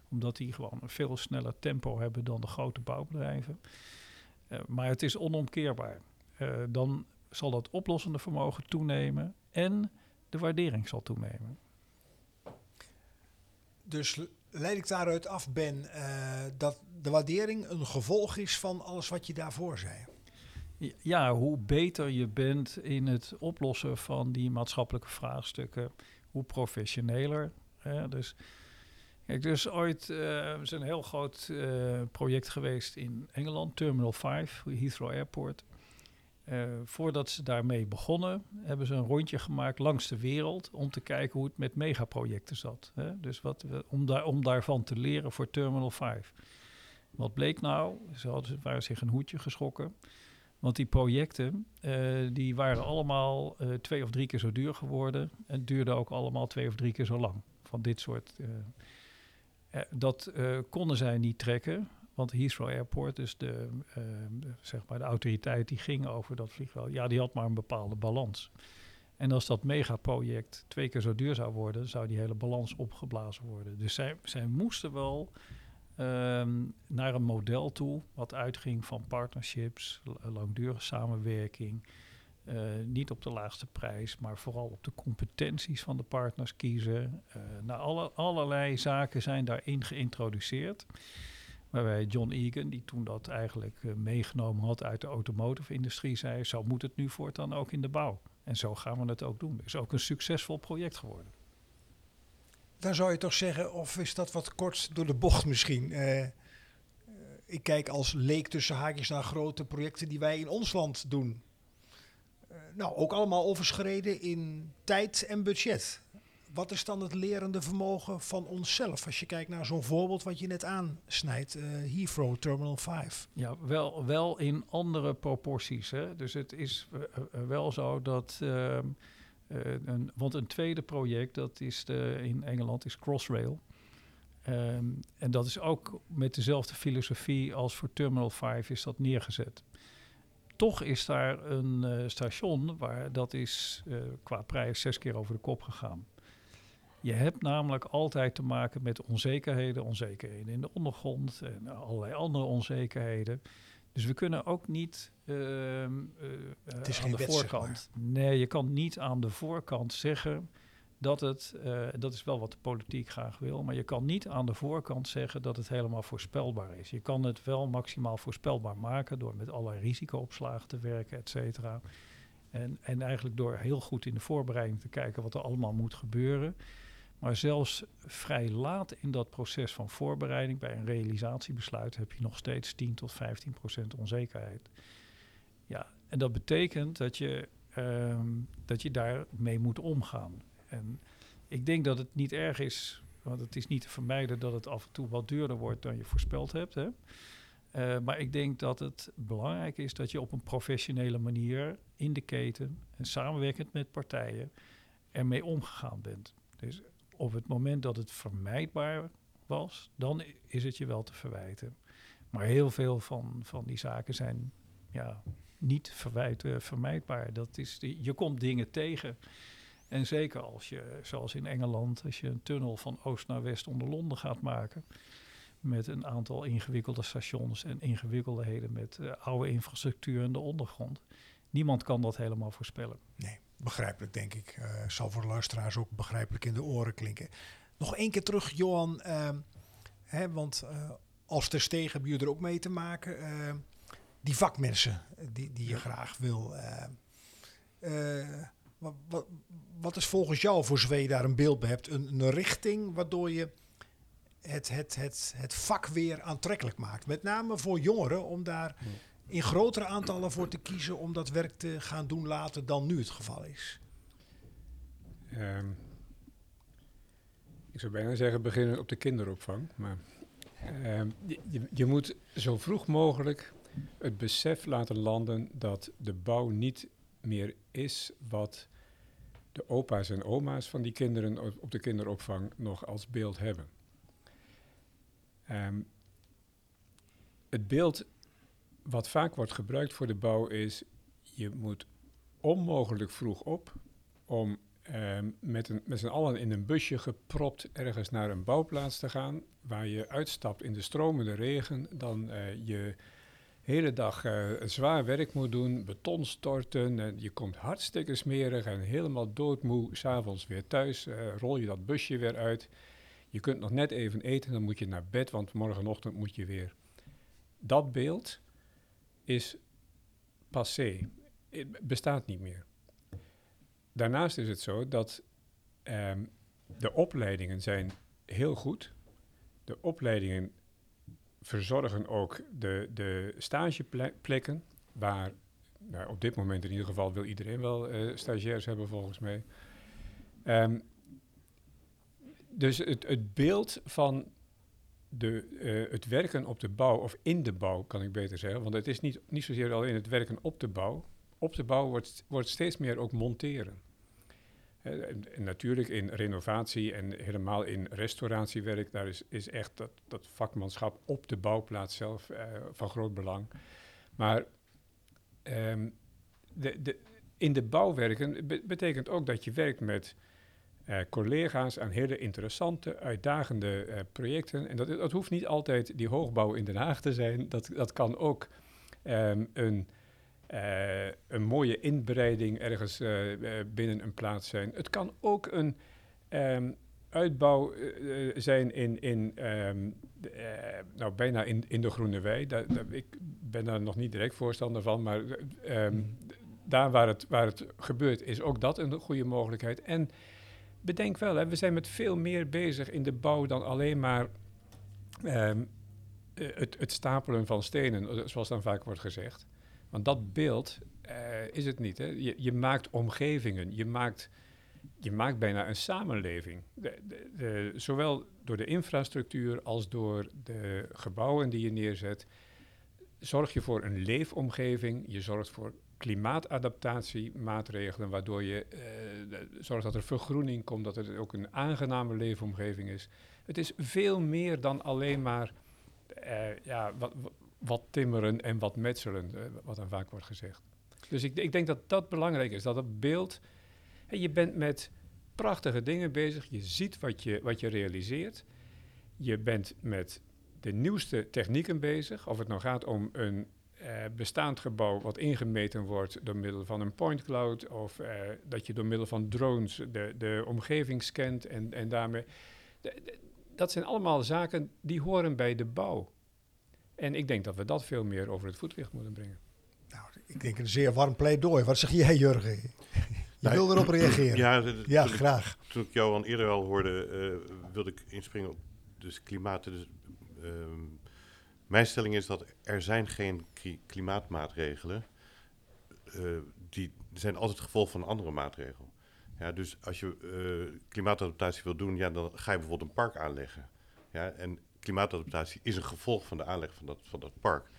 [SPEAKER 3] Omdat die gewoon een veel sneller tempo hebben dan de grote bouwbedrijven. maar het is onomkeerbaar. dan zal dat oplossende vermogen toenemen en de waardering zal toenemen.
[SPEAKER 2] Dus leid ik daaruit af, Ben, uh, dat de waardering een gevolg is van alles wat je daarvoor zei?
[SPEAKER 3] Ja, hoe beter je bent in het oplossen van die maatschappelijke vraagstukken, hoe professioneler. Hè? Dus, kijk, er is ooit uh, is een heel groot uh, project geweest in Engeland, Terminal 5, Heathrow Airport. Uh, voordat ze daarmee begonnen, hebben ze een rondje gemaakt langs de wereld om te kijken hoe het met megaprojecten zat. Hè? Dus wat, om, daar, om daarvan te leren voor Terminal 5. Wat bleek nou? Ze hadden, waren zich een hoedje geschrokken. Want die projecten uh, die waren allemaal uh, twee of drie keer zo duur geworden. En duurden ook allemaal twee of drie keer zo lang. Van dit soort. dat konden zij niet trekken. Want Heathrow Airport, dus de, uh, zeg maar de autoriteit die ging over dat vliegveld, ja, die had maar een bepaalde balans. En als dat megaproject twee keer zo duur zou worden, zou die hele balans opgeblazen worden. Dus zij, zij moesten wel um, naar een model toe, wat uitging van partnerships, langdurige samenwerking. Uh, niet op de laagste prijs, maar vooral op de competenties van de partners kiezen. Uh, nou, alle, allerlei zaken zijn daarin geïntroduceerd. Waarbij John Egan, die toen dat eigenlijk uh, meegenomen had uit de automotive-industrie, zei: Zo moet het nu voortaan ook in de bouw. En zo gaan we het ook doen. Het is ook een succesvol project geworden.
[SPEAKER 2] Dan zou je toch zeggen, of is dat wat kort door de bocht misschien? Uh, ik kijk als leek tussen haakjes naar grote projecten die wij in ons land doen. Nou, ook allemaal overschreden in tijd en budget wat is dan het lerende vermogen van onszelf? Als je kijkt naar zo'n voorbeeld wat je net aansnijdt, uh, Heathrow Terminal 5.
[SPEAKER 3] Ja, wel, wel in andere proporties. Hè? Dus het is uh, wel zo dat... Een, want een tweede project, dat is de, in Engeland, is Crossrail. Um, en dat is ook met dezelfde filosofie als voor Terminal 5 is dat neergezet toch is daar een station waar dat is qua prijs zes keer over de kop gegaan. Je hebt namelijk altijd te maken met onzekerheden, onzekerheden in de ondergrond en allerlei andere onzekerheden. Dus we kunnen ook niet uh, uh,
[SPEAKER 2] het is
[SPEAKER 3] aan
[SPEAKER 2] geen
[SPEAKER 3] de
[SPEAKER 2] wet,
[SPEAKER 3] voorkant.
[SPEAKER 2] Zeg maar.
[SPEAKER 3] Nee, je kan niet aan de voorkant zeggen dat het, uh, dat is wel wat de politiek graag wil, maar je kan niet aan de voorkant zeggen dat het helemaal voorspelbaar is. Je kan het wel maximaal voorspelbaar maken door met allerlei risicoopslagen te werken, et cetera. En, en eigenlijk door heel goed in de voorbereiding te kijken wat er allemaal moet gebeuren. Maar zelfs vrij laat in dat proces van voorbereiding, bij een realisatiebesluit, heb je nog steeds 10 tot 15 procent onzekerheid. Ja, en dat betekent dat je, um, dat je daarmee moet omgaan. En ik denk dat het niet erg is, want het is niet te vermijden dat het af en toe wat duurder wordt dan je voorspeld hebt. Hè? Uh, maar ik denk dat het belangrijk is dat je op een professionele manier in de keten en samenwerkend met partijen ermee omgegaan bent. Dus op het moment dat het vermijdbaar was, dan is het je wel te verwijten. Maar heel veel van, van die zaken zijn ja, niet verwijten, vermijdbaar. Dat is je komt dingen tegen. En zeker als je, zoals in Engeland, als je een tunnel van oost naar west onder Londen gaat maken. Met een aantal ingewikkelde stations en ingewikkelheden met eh, oude infrastructuur in de ondergrond. Niemand kan dat helemaal voorspellen.
[SPEAKER 2] Nee, begrijpelijk denk ik. Eh, zal voor de luisteraars ook begrijpelijk in de oren klinken. Nog één keer terug, Johan. ehm, hè, want eh, als ter stegen hebben jullie er ook mee te maken. ehm, die vakmensen eh, die, die je graag wil. wat, wat, wat is volgens jou, voor zover je daar een beeld bij hebt, een, een richting waardoor je het, het, het, het vak weer aantrekkelijk maakt? Met name voor jongeren, om daar in grotere aantallen voor te kiezen om dat werk te gaan doen later dan nu het geval is.
[SPEAKER 5] Ehm, ik zou bijna zeggen beginnen op de kinderopvang. Maar ehm, je, je, moet zo vroeg mogelijk het besef laten landen dat de bouw niet meer is wat de opa's en oma's van die kinderen op op de kinderopvang nog als beeld hebben. Ehm, het beeld wat vaak wordt gebruikt voor de bouw is, je moet onmogelijk vroeg op om ehm, met, een, met z'n allen in een busje gepropt ergens naar een bouwplaats te gaan, waar je uitstapt in de stromende regen, dan eh, je hele dag eh, zwaar werk moet doen, beton storten, en je komt hartstikke smerig en helemaal doodmoe, s'avonds weer thuis, eh, rol je dat busje weer uit. Je kunt nog net even eten, dan moet je naar bed, want morgenochtend moet je weer. Dat beeld is passé, Het bestaat niet meer. Daarnaast is het zo dat ehm, de opleidingen zijn heel goed. De opleidingen verzorgen ook de, de stageplekken, waar nou, op dit moment in ieder geval wil iedereen wel eh, stagiairs hebben volgens mij. Ehm, dus het, het beeld van de, eh, het werken op de bouw, of in de bouw kan ik beter zeggen, want het is niet, niet zozeer alleen het werken op de bouw. Op de bouw wordt, wordt steeds meer ook monteren. En, en natuurlijk in renovatie en helemaal in restauratiewerk, daar is, is echt dat, dat vakmanschap op de bouwplaats zelf eh, van groot belang. Maar ehm, de, de, in de bouwwerken be- betekent ook dat je werkt met eh, collega's aan hele interessante, uitdagende eh, projecten. En dat, dat hoeft niet altijd die hoogbouw in Den Haag te zijn. Dat, dat kan ook ehm, een, eh, een mooie inbreiding ergens binnen een plaats zijn. Het kan ook een ehm, uitbouw zijn in, in ehm, de, eh, nou, bijna in, in de Groene Wei. Daar, daar- ik ben daar nog niet direct voorstander van, maar d- daar waar het, waar het gebeurt is ook dat een goede mogelijkheid. En bedenk wel, hè, we zijn met veel meer bezig in de bouw dan alleen maar ehm, eh, het, het stapelen van stenen, eh, zoals dan vaak wordt gezegd. Want dat beeld eh, is het niet. Hè. Je, je maakt omgevingen, je maakt, je maakt bijna een samenleving. De, de, zowel door de infrastructuur als door de gebouwen die je neerzet, zorg je voor een leefomgeving. Je zorgt voor klimaatadaptatiemaatregelen, waardoor je eh, zorgt dat er vergroening komt, dat het ook een aangename leefomgeving is. Het is veel meer dan alleen maar eh, ja, wat, wat timmeren en wat metselen, eh, wat dan vaak wordt gezegd. Dus ik, ik denk dat dat belangrijk is, dat het beeld... je bent met prachtige dingen bezig, je ziet wat je, wat je realiseert. Je bent met de nieuwste technieken bezig, of het nou gaat om een eh, bestaand gebouw wat ingemeten wordt door middel van een point cloud, of eh, dat je door middel van drones de, de omgeving scant en, en daarmee... de- de- dat zijn allemaal zaken die horen bij de bouw. En ik denk dat we dat veel meer over het voetlicht moeten brengen.
[SPEAKER 2] Nou, ik denk een zeer warm pleidooi. Wat zeg jij, Jurgen? Je <laughs>
[SPEAKER 4] Nou,
[SPEAKER 2] wil erop reageren. Ja,
[SPEAKER 4] Ja, de- de- toen, ik,
[SPEAKER 2] graag.
[SPEAKER 4] toen ik jou al eerder al hoorde, eh, wilde ik inspringen op dus klimaat. Dus, ehm, mijn stelling is dat er zijn geen kli- klimaatmaatregelen. eh, die zijn altijd het gevolg van een andere maatregel. Ja, dus als je eh, klimaatadaptatie wil doen, ja, dan ga je bijvoorbeeld een park aanleggen. Ja, en klimaatadaptatie is een gevolg van de aanleg van dat, van dat park.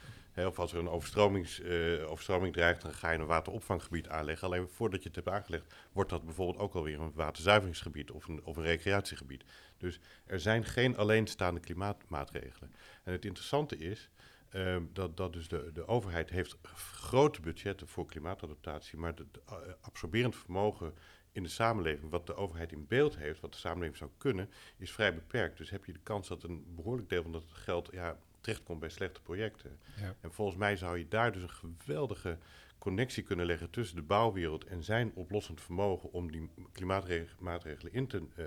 [SPEAKER 4] Of als er een overstromings, eh, overstroming dreigt, dan ga je een wateropvanggebied aanleggen. Alleen voordat je het hebt aangelegd, wordt dat bijvoorbeeld ook alweer een waterzuiveringsgebied of een, of een recreatiegebied. Dus er zijn geen alleenstaande klimaatmaatregelen. En het interessante is ehm, dat, dat dus de, de overheid heeft grote budgetten voor klimaatadaptatie, maar het uh, absorberend vermogen in de samenleving, wat de overheid in beeld heeft, wat de samenleving zou kunnen, is vrij beperkt. Dus heb je de kans dat een behoorlijk deel van dat geld ja, terechtkomt bij slechte projecten.
[SPEAKER 5] Ja.
[SPEAKER 4] En volgens mij zou je daar dus een geweldige connectie kunnen leggen tussen de bouwwereld en zijn oplossend vermogen om die klimaatmaatregelen in te, uh,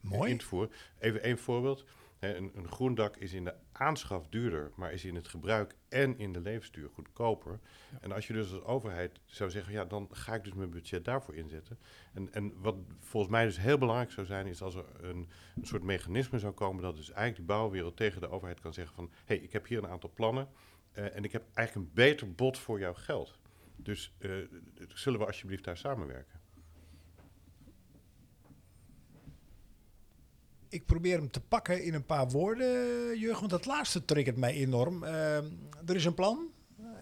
[SPEAKER 2] Mooi.
[SPEAKER 4] in te voeren. Even één voorbeeld. Een, een groen dak is in de aanschaf duurder, maar is in het gebruik en in de levensduur goedkoper. En als je dus als overheid zou zeggen, ja, dan ga ik dus mijn budget daarvoor inzetten. En, en wat volgens mij dus heel belangrijk zou zijn, is als er een, een soort mechanisme zou komen dat dus eigenlijk de bouwwereld tegen de overheid kan zeggen van, hé, hey, ik heb hier een aantal plannen uh, en ik heb eigenlijk een beter bod voor jouw geld. Dus uh, zullen we alsjeblieft daar samenwerken?
[SPEAKER 2] Ik probeer hem te pakken in een paar woorden, Jurgen. Want dat laatste triggert mij enorm. Uh, er is een plan.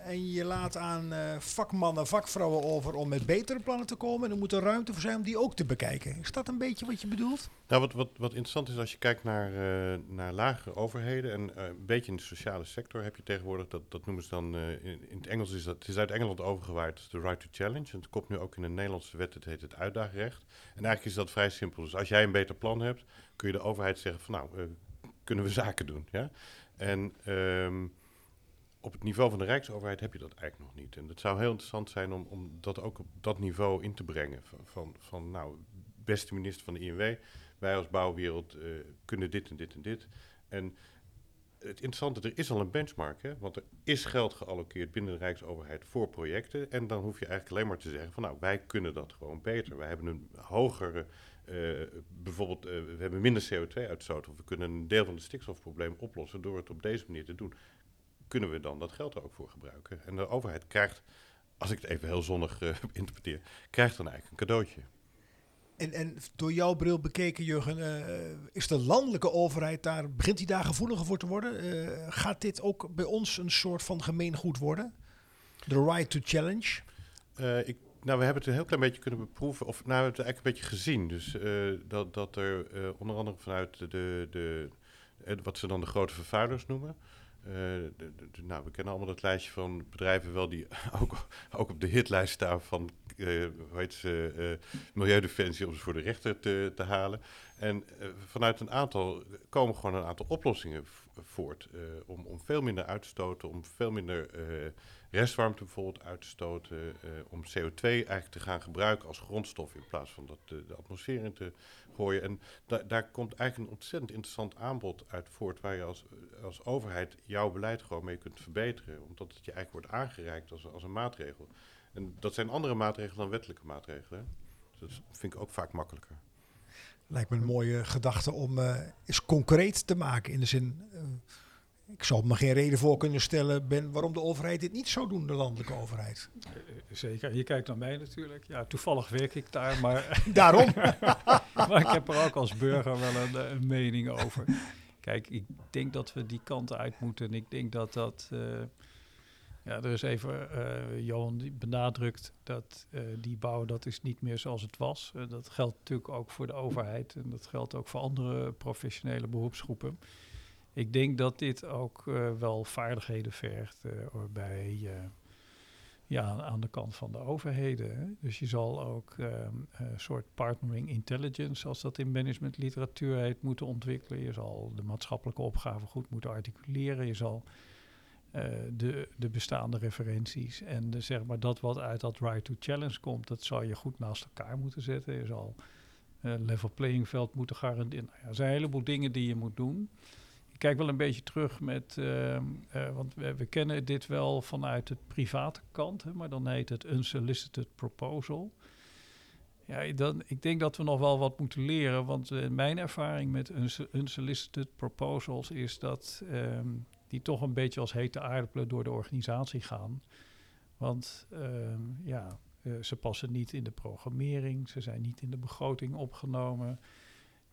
[SPEAKER 2] En je laat aan uh, vakmannen, vakvrouwen over om met betere plannen te komen. En er moet er ruimte voor zijn om die ook te bekijken. Is dat een beetje wat je bedoelt?
[SPEAKER 4] Nou, wat, wat, wat interessant is als je kijkt naar, uh, naar lagere overheden. En uh, een beetje in de sociale sector heb je tegenwoordig, dat, dat noemen ze dan in, in, het Engels, is dat, het is uit Engeland overgewaaid, de right to challenge. En het komt nu ook in de Nederlandse wet, het heet het uitdaagrecht. En eigenlijk is dat vrij simpel. Dus als jij een beter plan hebt, kun je de overheid zeggen van nou, kunnen we zaken doen. Ja? En um, op het niveau van de Rijksoverheid heb je dat eigenlijk nog niet. En het zou heel interessant zijn om, om dat ook op dat niveau in te brengen. Van, van, van nou, beste minister van de INW, wij als bouwwereld uh, kunnen dit en dit en dit. En het interessante, er is al een benchmark, hè? want er is geld gealloceerd binnen de Rijksoverheid voor projecten. En dan hoef je eigenlijk alleen maar te zeggen van nou, wij kunnen dat gewoon beter. Wij hebben een hogere, uh, bijvoorbeeld, uh, we hebben minder CO2-uitstoot. Of we kunnen een deel van het stikstofprobleem oplossen door het op deze manier te doen kunnen we dan dat geld er ook voor gebruiken? En de overheid krijgt, als ik het even heel zonnig uh, <laughs> interpreteer, krijgt dan eigenlijk een cadeautje.
[SPEAKER 2] En, en door jouw bril bekeken, Jurgen, uh, is de landelijke overheid daar, begint die daar gevoeliger voor te worden? Uh, gaat dit ook bij ons een soort van gemeengoed worden? De right to challenge?
[SPEAKER 4] Ik, nou, we hebben het een heel klein beetje kunnen beproeven, of nou, we hebben het eigenlijk een beetje gezien. Dus dat, dat er onder andere vanuit de, de, de, wat ze dan de grote vervuilers noemen, de, nou, we kennen allemaal dat lijstje van bedrijven wel die <laughs> ook, ook op de hitlijst staan van uh, hoe heet ze, uh, Milieudefensie om ze voor de rechter te, te halen. En vanuit een aantal komen gewoon een aantal oplossingen voort om, om veel minder uit te stoten, om veel minder restwarmte bijvoorbeeld uit te stoten, om CO2 eigenlijk te gaan gebruiken als grondstof in plaats van dat de, de atmosfeer in te gooien. En da daar komt eigenlijk een ontzettend interessant aanbod uit voort, waar je als, als overheid jouw beleid gewoon mee kunt verbeteren. Omdat het je eigenlijk wordt aangereikt als, als een maatregel. En dat zijn andere maatregelen dan wettelijke maatregelen. Dus dat vind ik ook vaak makkelijker.
[SPEAKER 2] Lijkt me een mooie gedachte om uh, eens concreet te maken. In de zin, uh, ik zou me geen reden voor kunnen stellen ben waarom de overheid dit niet zou doen, de landelijke overheid.
[SPEAKER 3] Zeker. Je kijkt naar mij natuurlijk. Ja, toevallig werk ik daar, maar... <laughs>
[SPEAKER 2] Daarom. <laughs>
[SPEAKER 3] maar ik heb er ook als burger wel een, een, mening over. Kijk, ik denk dat we die kant uit moeten. En ik denk dat dat... Uh, ja, er is even... Uh, Johan die benadrukt dat uh, die bouw, dat is niet meer zoals het was. dat geldt natuurlijk ook voor de overheid. En dat geldt ook voor andere professionele beroepsgroepen. Ik denk dat dit ook wel vaardigheden vergt bij ja, aan de kant van de overheden. Dus je zal ook um, een soort partnering intelligence, zoals dat in managementliteratuur heet, moeten ontwikkelen. Je zal de maatschappelijke opgave goed moeten articuleren. Je zal de, de bestaande referenties en de, zeg maar dat wat uit dat right to challenge komt, dat zal je goed naast elkaar moeten zetten. Je zal level playing veld moeten garanderen. Nou ja, er zijn een heleboel dingen die je moet doen kijk wel een beetje terug met, uh, uh, want we, we, kennen dit wel vanuit het private kant, hè, maar dan heet het unsolicited proposal. Ja, dan, ik denk dat we nog wel wat moeten leren, want uh, mijn ervaring met uns unsolicited proposals is dat um, die toch een beetje als hete aardappelen door de organisatie gaan. Want um, ja, ze passen niet in de programmering, ze zijn niet in de begroting opgenomen.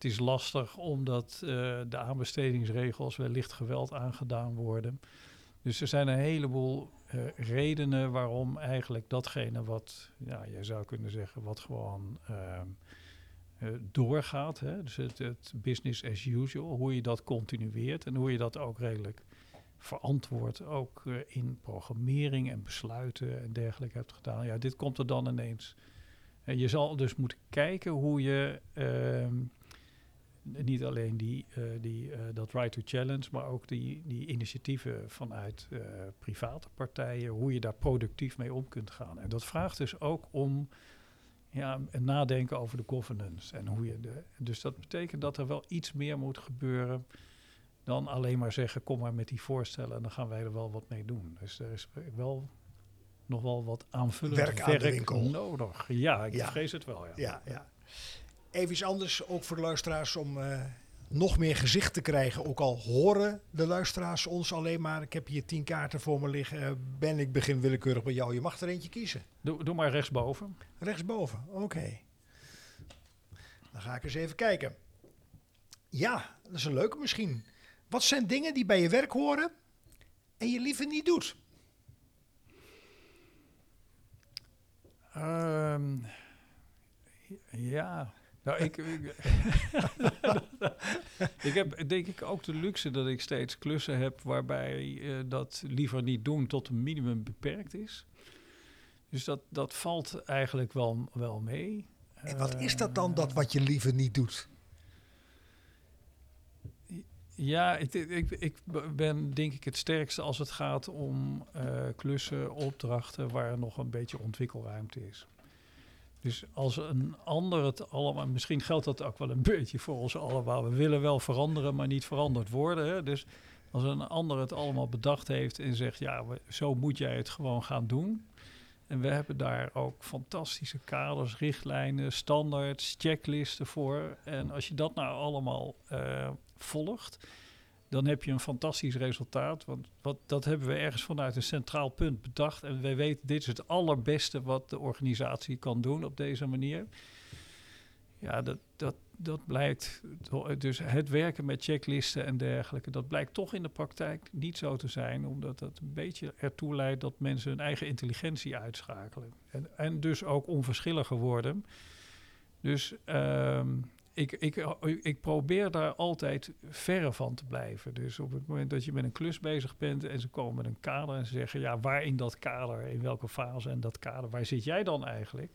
[SPEAKER 3] Het is lastig omdat uh, de aanbestedingsregels wellicht geweld aangedaan worden. Dus er zijn een heleboel eh, redenen waarom eigenlijk datgene wat, ja, je zou kunnen zeggen, wat gewoon ehm, eh, doorgaat. Hè? Dus het, het business as usual, hoe je dat continueert en hoe je dat ook redelijk verantwoord ook eh, in programmering en besluiten en dergelijke hebt gedaan. Ja, dit komt er dan ineens. En je zal dus moeten kijken hoe je ehm, niet alleen die, eh, die, eh, dat right to challenge, maar ook die, die initiatieven vanuit eh, private partijen, hoe je daar productief mee om kunt gaan. En dat vraagt dus ook om ja, een nadenken over de governance. En hoe je de, dus dat betekent dat er wel iets meer moet gebeuren dan alleen maar zeggen, kom maar met die voorstellen en dan gaan wij er wel wat mee doen. Dus er is wel nog wel wat aanvullend
[SPEAKER 2] Werk aan
[SPEAKER 3] nodig. Ja, ik
[SPEAKER 2] Ja.
[SPEAKER 3] vrees het wel. Ja.
[SPEAKER 2] Ja, ja. Even iets anders, ook voor de luisteraars, om eh, nog meer gezicht te krijgen. Ook al horen de luisteraars ons alleen maar. Ik heb hier tien kaarten voor me liggen. Eh, ben ik begin willekeurig bij jou. Je mag er eentje kiezen.
[SPEAKER 3] Doe, doe maar rechtsboven.
[SPEAKER 2] Rechtsboven, oké. Dan ga ik eens even kijken. Ja, dat is een leuke misschien. Wat zijn dingen die bij je werk horen en je liever niet doet?
[SPEAKER 3] Ehm, ja, nou, ik, ik, <laughs> ik heb denk ik ook de luxe dat ik steeds klussen heb waarbij eh, dat liever niet doen tot een minimum beperkt is. Dus dat, dat valt eigenlijk wel, wel mee.
[SPEAKER 2] En wat is dat dan,
[SPEAKER 3] Eh,
[SPEAKER 2] dat wat je liever niet doet?
[SPEAKER 3] Ja, ik, ik, ik ben denk ik het sterkste als het gaat om eh, klussen, opdrachten waar nog een beetje ontwikkelruimte is. Dus als een ander het allemaal, misschien geldt dat ook wel een beetje voor ons allemaal. We willen wel veranderen, maar niet veranderd worden. Hè? Dus als een ander het allemaal bedacht heeft en zegt, ja, we- zo moet jij het gewoon gaan doen. En we hebben daar ook fantastische kaders, richtlijnen, standaards, checklisten voor. En als je dat nou allemaal eh, volgt, dan heb je een fantastisch resultaat. Want wat, dat hebben we ergens vanuit een centraal punt bedacht. En wij weten, dit is het allerbeste wat de organisatie kan doen op deze manier. Ja, dat, dat, dat blijkt. Dus het werken met checklisten en dergelijke, dat blijkt toch in de praktijk niet zo te zijn. Omdat dat een beetje ertoe leidt dat mensen hun eigen intelligentie uitschakelen. En, en dus ook onverschilliger worden. Dus ehm, ik, ik, ik probeer daar altijd verre van te blijven. Dus op het moment dat je met een klus bezig bent en ze komen met een kader en ze zeggen, ja, waar in dat kader, in welke fase en dat kader, waar zit jij dan eigenlijk?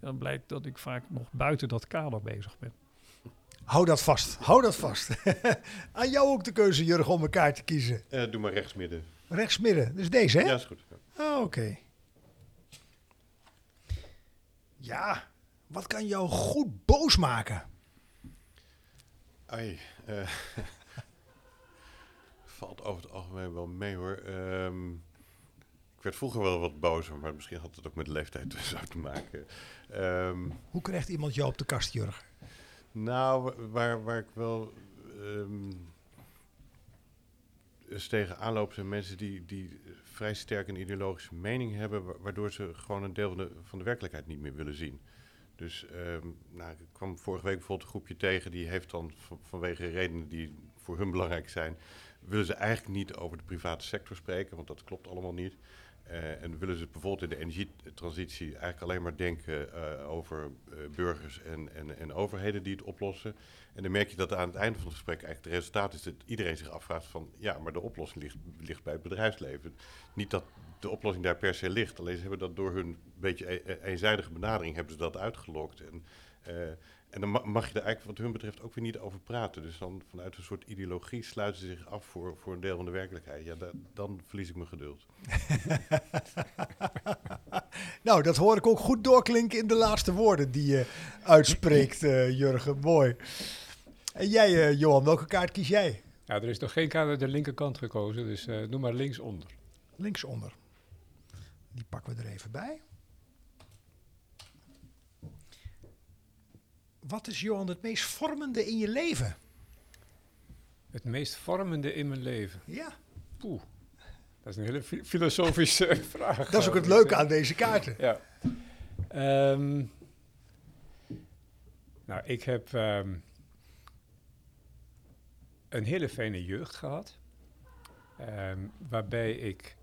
[SPEAKER 3] Dan blijkt dat ik vaak nog buiten dat kader bezig ben.
[SPEAKER 2] Hou dat vast, hou dat vast. <laughs> Aan jou ook de keuze, Jurgen, om elkaar te kiezen.
[SPEAKER 4] Eh, doe maar rechtsmidden.
[SPEAKER 2] Rechtsmidden, dus deze, hè?
[SPEAKER 4] Ja, is goed. Ja.
[SPEAKER 2] Oh, Oké. Ja, wat kan jou goed boos maken?
[SPEAKER 4] Ai, eh, <laughs> valt over het algemeen wel mee hoor. Ehm, ik werd vroeger wel wat bozer, maar misschien had het ook met leeftijd zo te maken. Ehm,
[SPEAKER 2] Hoe krijgt iemand jou op de kast, Jurgen?
[SPEAKER 4] nou, wa- waar, waar ik wel ehm eens tegen aanloop zijn mensen die, die vrij sterk een ideologische mening hebben, wa- waardoor ze gewoon een deel van de, van de werkelijkheid niet meer willen zien. Dus ehm, nou, ik kwam vorige week bijvoorbeeld een groepje tegen, die heeft dan van- vanwege redenen die voor hun belangrijk zijn, willen ze eigenlijk niet over de private sector spreken, want dat klopt allemaal niet. Eh, en willen ze bijvoorbeeld in de energietransitie eigenlijk alleen maar denken eh, over eh, burgers en, en, en overheden die het oplossen. En dan merk je dat aan het einde van het gesprek eigenlijk het resultaat is dat iedereen zich afvraagt van ja, maar de oplossing ligt, ligt bij het bedrijfsleven. Niet dat de oplossing daar per se ligt, alleen ze hebben dat door hun beetje e- e- eenzijdige benadering hebben ze dat uitgelokt. En, eh, en dan ma- mag je daar eigenlijk wat hun betreft ook weer niet over praten. Dus dan vanuit een soort ideologie sluiten ze zich af voor, voor een deel van de werkelijkheid. Ja, da- dan verlies ik mijn geduld. <laughs>
[SPEAKER 2] Nou, dat hoor ik ook goed doorklinken in de laatste woorden die je uitspreekt, eh, Jurgen. Mooi. En jij, eh, Johan, welke kaart kies jij?
[SPEAKER 5] Ja, er is nog geen kaart uit de linkerkant gekozen, dus eh doe maar linksonder.
[SPEAKER 2] Linksonder. Die pakken we er even bij. Wat is, Johan, het meest vormende in je leven?
[SPEAKER 5] Het meest vormende in mijn leven.
[SPEAKER 2] Ja,
[SPEAKER 5] Poeh, dat is een hele fi- filosofische eh, <laughs> vraag.
[SPEAKER 2] dat is ook het
[SPEAKER 5] geloof
[SPEAKER 2] leuke
[SPEAKER 5] ik.
[SPEAKER 2] aan deze kaarten.
[SPEAKER 5] Ja. Ehm, nou, ik heb ehm, een hele fijne jeugd gehad. Ehm, waarbij ik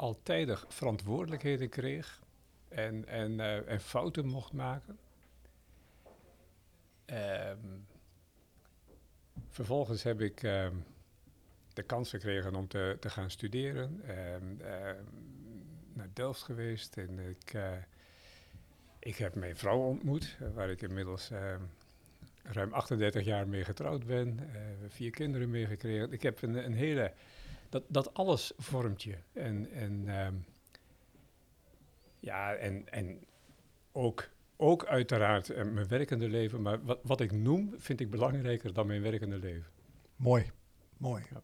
[SPEAKER 5] altijd verantwoordelijkheden kreeg en, en, eh, en fouten mocht maken. Ehm, vervolgens heb ik ehm, de kans gekregen om te, te gaan studeren. Ehm, naar Delft geweest en ik, eh, ik heb mijn vrouw ontmoet, waar ik inmiddels ruim 38 jaar mee getrouwd ben. eh, vier kinderen mee gekregen. Ik heb een, een hele... Dat, dat alles vormt je. En, en ehm, ja, en, en ook, ook uiteraard eh, mijn werkende leven. Maar wat, wat ik noem, vind ik belangrijker dan mijn werkende leven.
[SPEAKER 2] Mooi, mooi.
[SPEAKER 5] Ja.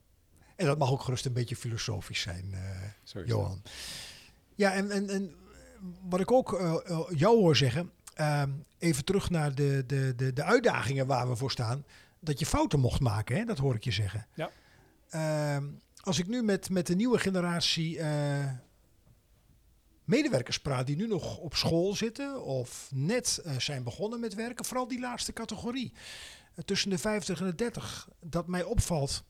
[SPEAKER 2] En dat mag ook gerust een beetje filosofisch zijn, eh, Johan. Ja, en, en, en wat ik ook eh, jou hoor zeggen, ehm, even terug naar de, de, de, de uitdagingen waar we voor staan, dat je fouten mocht maken, hè? dat hoor ik je zeggen.
[SPEAKER 5] Ja.
[SPEAKER 2] Ehm, als ik nu met, met de nieuwe generatie eh, medewerkers praat die nu nog op school zitten of net eh, zijn begonnen met werken, vooral die laatste categorie, eh, tussen de 50 en de 30, dat mij opvalt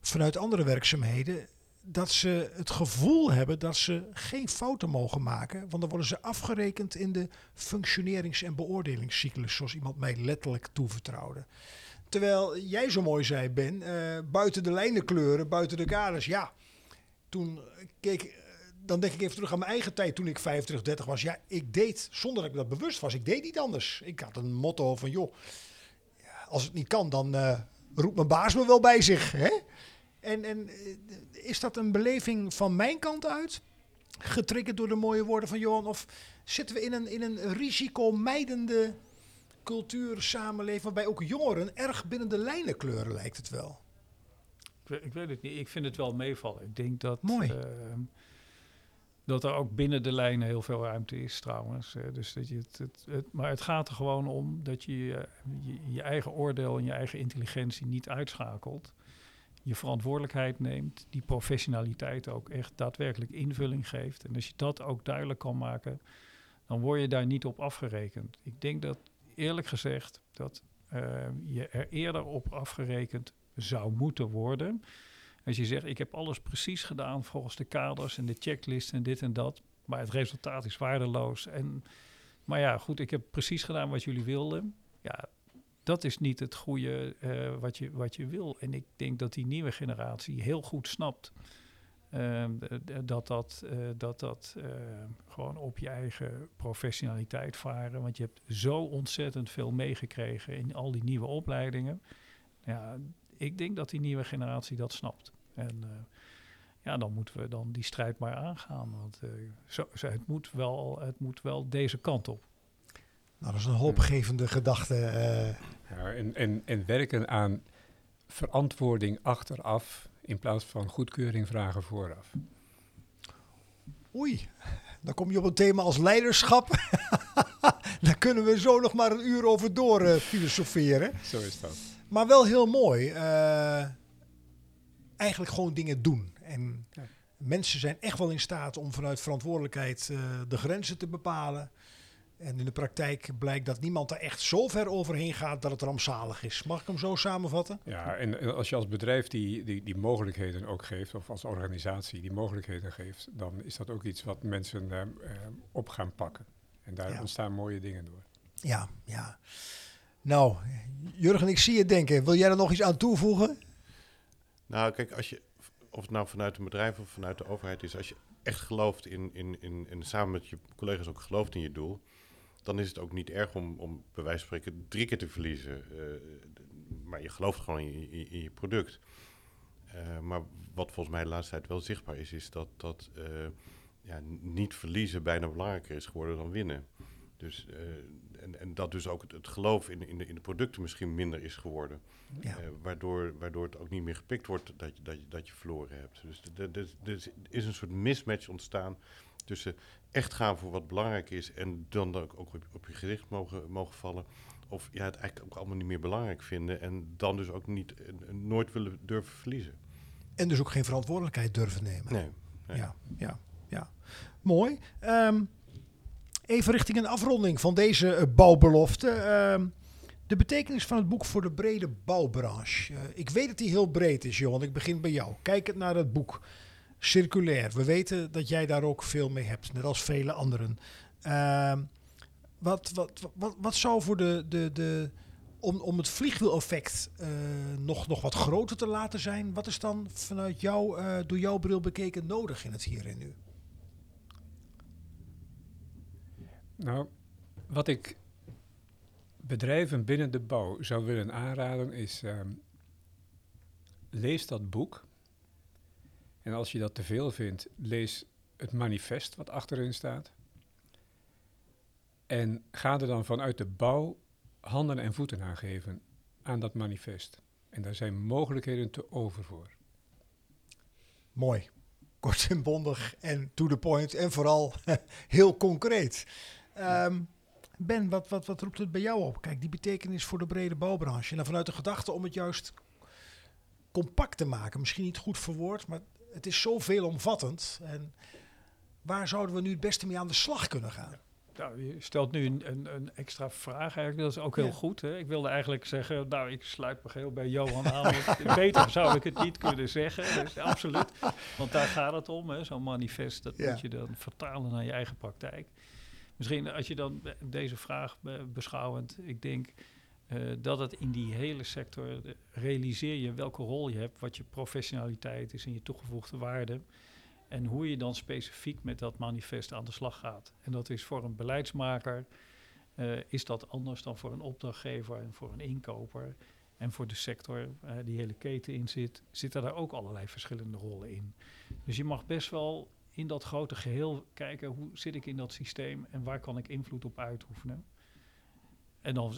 [SPEAKER 2] vanuit andere werkzaamheden, dat ze het gevoel hebben dat ze geen fouten mogen maken, want dan worden ze afgerekend in de functionerings- en beoordelingscyclus, zoals iemand mij letterlijk toevertrouwde. Terwijl jij zo mooi zei, Ben, eh, buiten de lijnen kleuren, buiten de kaders, ja. Toen keek, eh, dan denk ik even terug aan mijn eigen tijd toen ik 25, 30 was. Ja, ik deed, zonder dat ik dat bewust was, ik deed niet anders. Ik had een motto van, joh, als het niet kan, dan eh, roept mijn baas me wel bij zich. Hè? En, en is dat een beleving van mijn kant uit? Getriggerd door de mooie woorden van Johan? Of zitten we in een, in een risicomijdende cultuur, samenleving, waarbij ook jongeren erg binnen de lijnen kleuren, lijkt het wel?
[SPEAKER 3] Ik, weet- ik weet het niet. Ik vind het wel meevallen. Ik denk dat,
[SPEAKER 2] Mooi.
[SPEAKER 3] ehm, dat er ook binnen de lijnen heel veel ruimte is trouwens. dus dat je het, het, het- maar het gaat er gewoon om dat je, je je je eigen oordeel en je eigen intelligentie niet uitschakelt. Je verantwoordelijkheid neemt, die professionaliteit ook echt daadwerkelijk invulling geeft. En als je dat ook duidelijk kan maken, dan word je daar niet op afgerekend. Ik denk dat eerlijk gezegd dat ehm, je er eerder op afgerekend zou moeten worden. Als je zegt, ik heb alles precies gedaan volgens de kaders en de checklist en dit en dat, maar het resultaat is waardeloos. En, maar ja, goed, ik heb precies gedaan wat jullie wilden. Ja, dat is niet het goede eh, wat, je, wat je wil. En ik denk dat die nieuwe generatie heel goed snapt dat dat, eh, dat, dat eh, gewoon op je eigen professionaliteit varen. Want je hebt zo ontzettend veel meegekregen in al die nieuwe opleidingen. Ja, ik denk dat die nieuwe generatie dat snapt. En eh, ja, dan moeten we dan die strijd maar aangaan. Want eh, zo, zo, het, moet wel, het moet wel deze kant op.
[SPEAKER 2] Nou, dat is een hoopgevende gedachte. eh.
[SPEAKER 5] Ja, en, en, en werken aan verantwoording achteraf in plaats van goedkeuring vragen vooraf.
[SPEAKER 2] Oei, dan kom je op een thema als leiderschap. <laughs> Daar kunnen we zo nog maar een uur over door eh, filosoferen.
[SPEAKER 5] Zo is dat.
[SPEAKER 2] Maar wel heel mooi. eh, eigenlijk gewoon dingen doen. En
[SPEAKER 5] Ja.
[SPEAKER 2] mensen zijn echt wel in staat om vanuit verantwoordelijkheid eh, de grenzen te bepalen. En in de praktijk blijkt dat niemand er echt zo ver overheen gaat dat het rampzalig is. Mag ik hem zo samenvatten?
[SPEAKER 5] Ja, en, en als je als bedrijf die, die, die mogelijkheden ook geeft, of als organisatie die mogelijkheden geeft, dan is dat ook iets wat mensen eh, eh, op gaan pakken. En daar
[SPEAKER 2] Ja.
[SPEAKER 5] ontstaan mooie dingen door.
[SPEAKER 2] Ja, ja. Nou, Jurgen, ik zie je denken. Wil jij er nog iets aan toevoegen?
[SPEAKER 4] Nou, kijk, als je, of het nou vanuit een bedrijf of vanuit de overheid is, als je echt gelooft in, in, in, en samen met je collega's ook gelooft in je doel, dan is het ook niet erg om, om bij wijze van spreken drie keer te verliezen. Eh, maar je gelooft gewoon in, je- in, in je product. Eh, maar wat volgens mij de laatste tijd wel zichtbaar is, is dat, dat eh, ja, niet verliezen bijna belangrijker is geworden dan winnen. Dus, en, en dat dus ook het, het geloof in, in, de, in de producten misschien minder is geworden.
[SPEAKER 2] Ja.
[SPEAKER 4] Waardoor, waardoor het ook niet meer gepikt wordt dat je, dat je, dat je verloren hebt. Dus er is een soort mismatch ontstaan tussen echt gaan voor wat belangrijk is en dan ook, ook op, op je gericht mogen, mogen vallen. Of ja, het eigenlijk ook allemaal niet meer belangrijk vinden en dan dus ook niet, nooit willen durven verliezen.
[SPEAKER 2] En dus ook geen verantwoordelijkheid durven nemen.
[SPEAKER 4] Nee. nee.
[SPEAKER 2] Ja, ja, ja. Mooi. Ehm, even richting een afronding van deze eh, bouwbelofte. Ehm, De betekenis van het boek voor de brede bouwbranche. Eh, ik weet dat die heel breed is, Johan. Ik begin bij jou. Kijk het naar het boek. Circulair. We weten dat jij daar ook veel mee hebt, net als vele anderen. Ehm, wat, wat, wat, wat zou voor de, de, de, om, om het vliegwiel-effect eh, nog, nog wat groter te laten zijn, wat is dan vanuit jou, eh, door jouw bril bekeken, nodig in het hier en nu?
[SPEAKER 5] Nou, wat ik bedrijven binnen de bouw zou willen aanraden is, ehm, lees dat boek. En als je dat te veel vindt, lees het manifest wat achterin staat. En ga er dan vanuit de bouw handen en voeten aan geven aan dat manifest. En daar zijn mogelijkheden te over voor.
[SPEAKER 2] Mooi. Kort en bondig en to the point en vooral <laughs> heel concreet. Ehm, ben, wat, wat, wat roept het bij jou op? Kijk, die betekenis voor de brede bouwbranche. En dan vanuit de gedachte om het juist compact te maken. Misschien niet goed verwoord, maar het is zo veelomvattend. En waar zouden we nu het beste mee aan de slag kunnen gaan?
[SPEAKER 3] Nou, je stelt nu een, een, een, extra vraag eigenlijk. Dat is ook heel
[SPEAKER 2] Ja.
[SPEAKER 3] goed. Hè? Ik wilde eigenlijk zeggen, nou, ik sluit me geheel bij Johan aan. <laughs> Beter zou ik het niet kunnen zeggen. Dus absoluut. Want daar gaat het om. Zo'n manifest, dat
[SPEAKER 2] Ja.
[SPEAKER 3] moet je dan vertalen naar je eigen praktijk. Misschien als je dan deze vraag be- beschouwend, ik denk eh, dat het in die hele sector, eh, realiseer je welke rol je hebt, wat je professionaliteit is en je toegevoegde waarde. En hoe je dan specifiek met dat manifest aan de slag gaat. En dat is voor een beleidsmaker, eh, is dat anders dan voor een opdrachtgever en voor een inkoper. En voor de sector eh, die hele keten in zit, zitten daar ook allerlei verschillende rollen in. Dus je mag best wel in dat grote geheel kijken, hoe zit ik in dat systeem en waar kan ik invloed op uitoefenen. En dan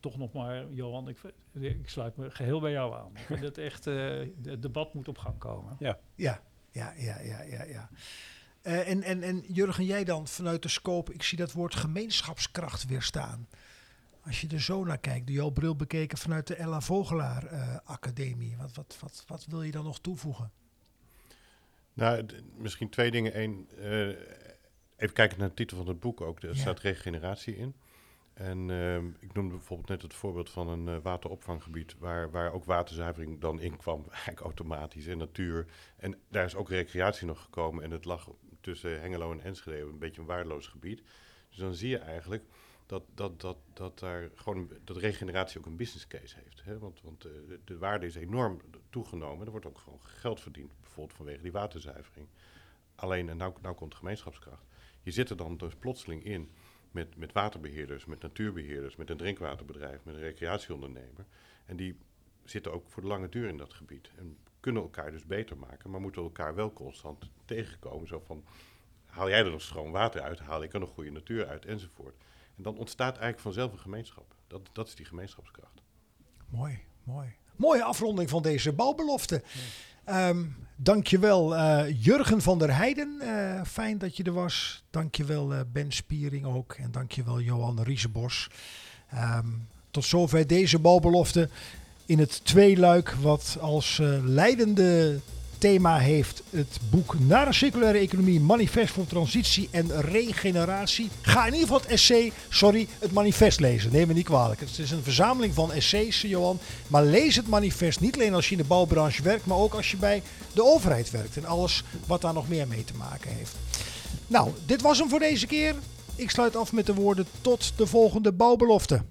[SPEAKER 3] toch nog maar, Johan, ik, ik sluit me geheel bij jou aan. Ik vind het echt, eh, het debat moet op gang komen.
[SPEAKER 2] Ja, ja, ja, ja, ja, ja. Eh, en, en, en Jurgen, jij dan vanuit de scope, ik zie dat woord gemeenschapskracht weer staan. Als je er zo naar kijkt, door jouw bril bekeken vanuit de Ella Vogelaar eh, Academie, wat, wat, wat, wat wil je dan nog toevoegen?
[SPEAKER 4] Nou, misschien twee dingen. Eén, eh, even kijken naar de titel van het boek ook. Er
[SPEAKER 2] Ja.
[SPEAKER 4] staat regeneratie in. En ehm, ik noemde bijvoorbeeld net het voorbeeld van een eh, wateropvanggebied... Waar, waar ook waterzuivering dan in kwam, <laughs> eigenlijk automatisch, en natuur. En daar is ook recreatie nog gekomen. En het lag tussen Hengelo en Enschede, een beetje een waardeloos gebied. Dus dan zie je eigenlijk dat, dat, dat, dat, daar gewoon, dat regeneratie ook een business case heeft. Hè? Want, want eh, de, de waarde is enorm toegenomen. Er wordt ook gewoon geld verdiend, bijvoorbeeld vanwege die waterzuivering. Alleen, en nou, nou komt gemeenschapskracht. Je zit er dan dus plotseling in met, met waterbeheerders, met natuurbeheerders, met een drinkwaterbedrijf, met een recreatieondernemer. En die zitten ook voor de lange duur in dat gebied. En kunnen elkaar dus beter maken, maar moeten elkaar wel constant tegenkomen. Zo van, haal jij er nog schoon water uit, haal ik er nog goede natuur uit, enzovoort. En dan ontstaat eigenlijk vanzelf een gemeenschap. Dat, dat is die gemeenschapskracht.
[SPEAKER 2] Mooi, mooi. Mooie afronding van deze bouwbelofte. Ehm dankjewel eh Jurgen van der Heijden. Eh, fijn dat je er was. Dankjewel eh Ben Spiering ook. En dankjewel Johan Riesebos. Ehm, tot zover deze bouwbelofte in het tweeluik wat als leidende thema heeft het boek Naar een circulaire economie, manifest voor transitie en regeneratie. Ga in ieder geval het essay, sorry, het manifest lezen. Neem me niet kwalijk. Het is een verzameling van essays, Johan. Maar lees het manifest niet alleen als je in de bouwbranche werkt, maar ook als je bij de overheid werkt. En alles wat daar nog meer mee te maken heeft. Nou, dit was hem voor deze keer. Ik sluit af met de woorden tot de volgende bouwbelofte.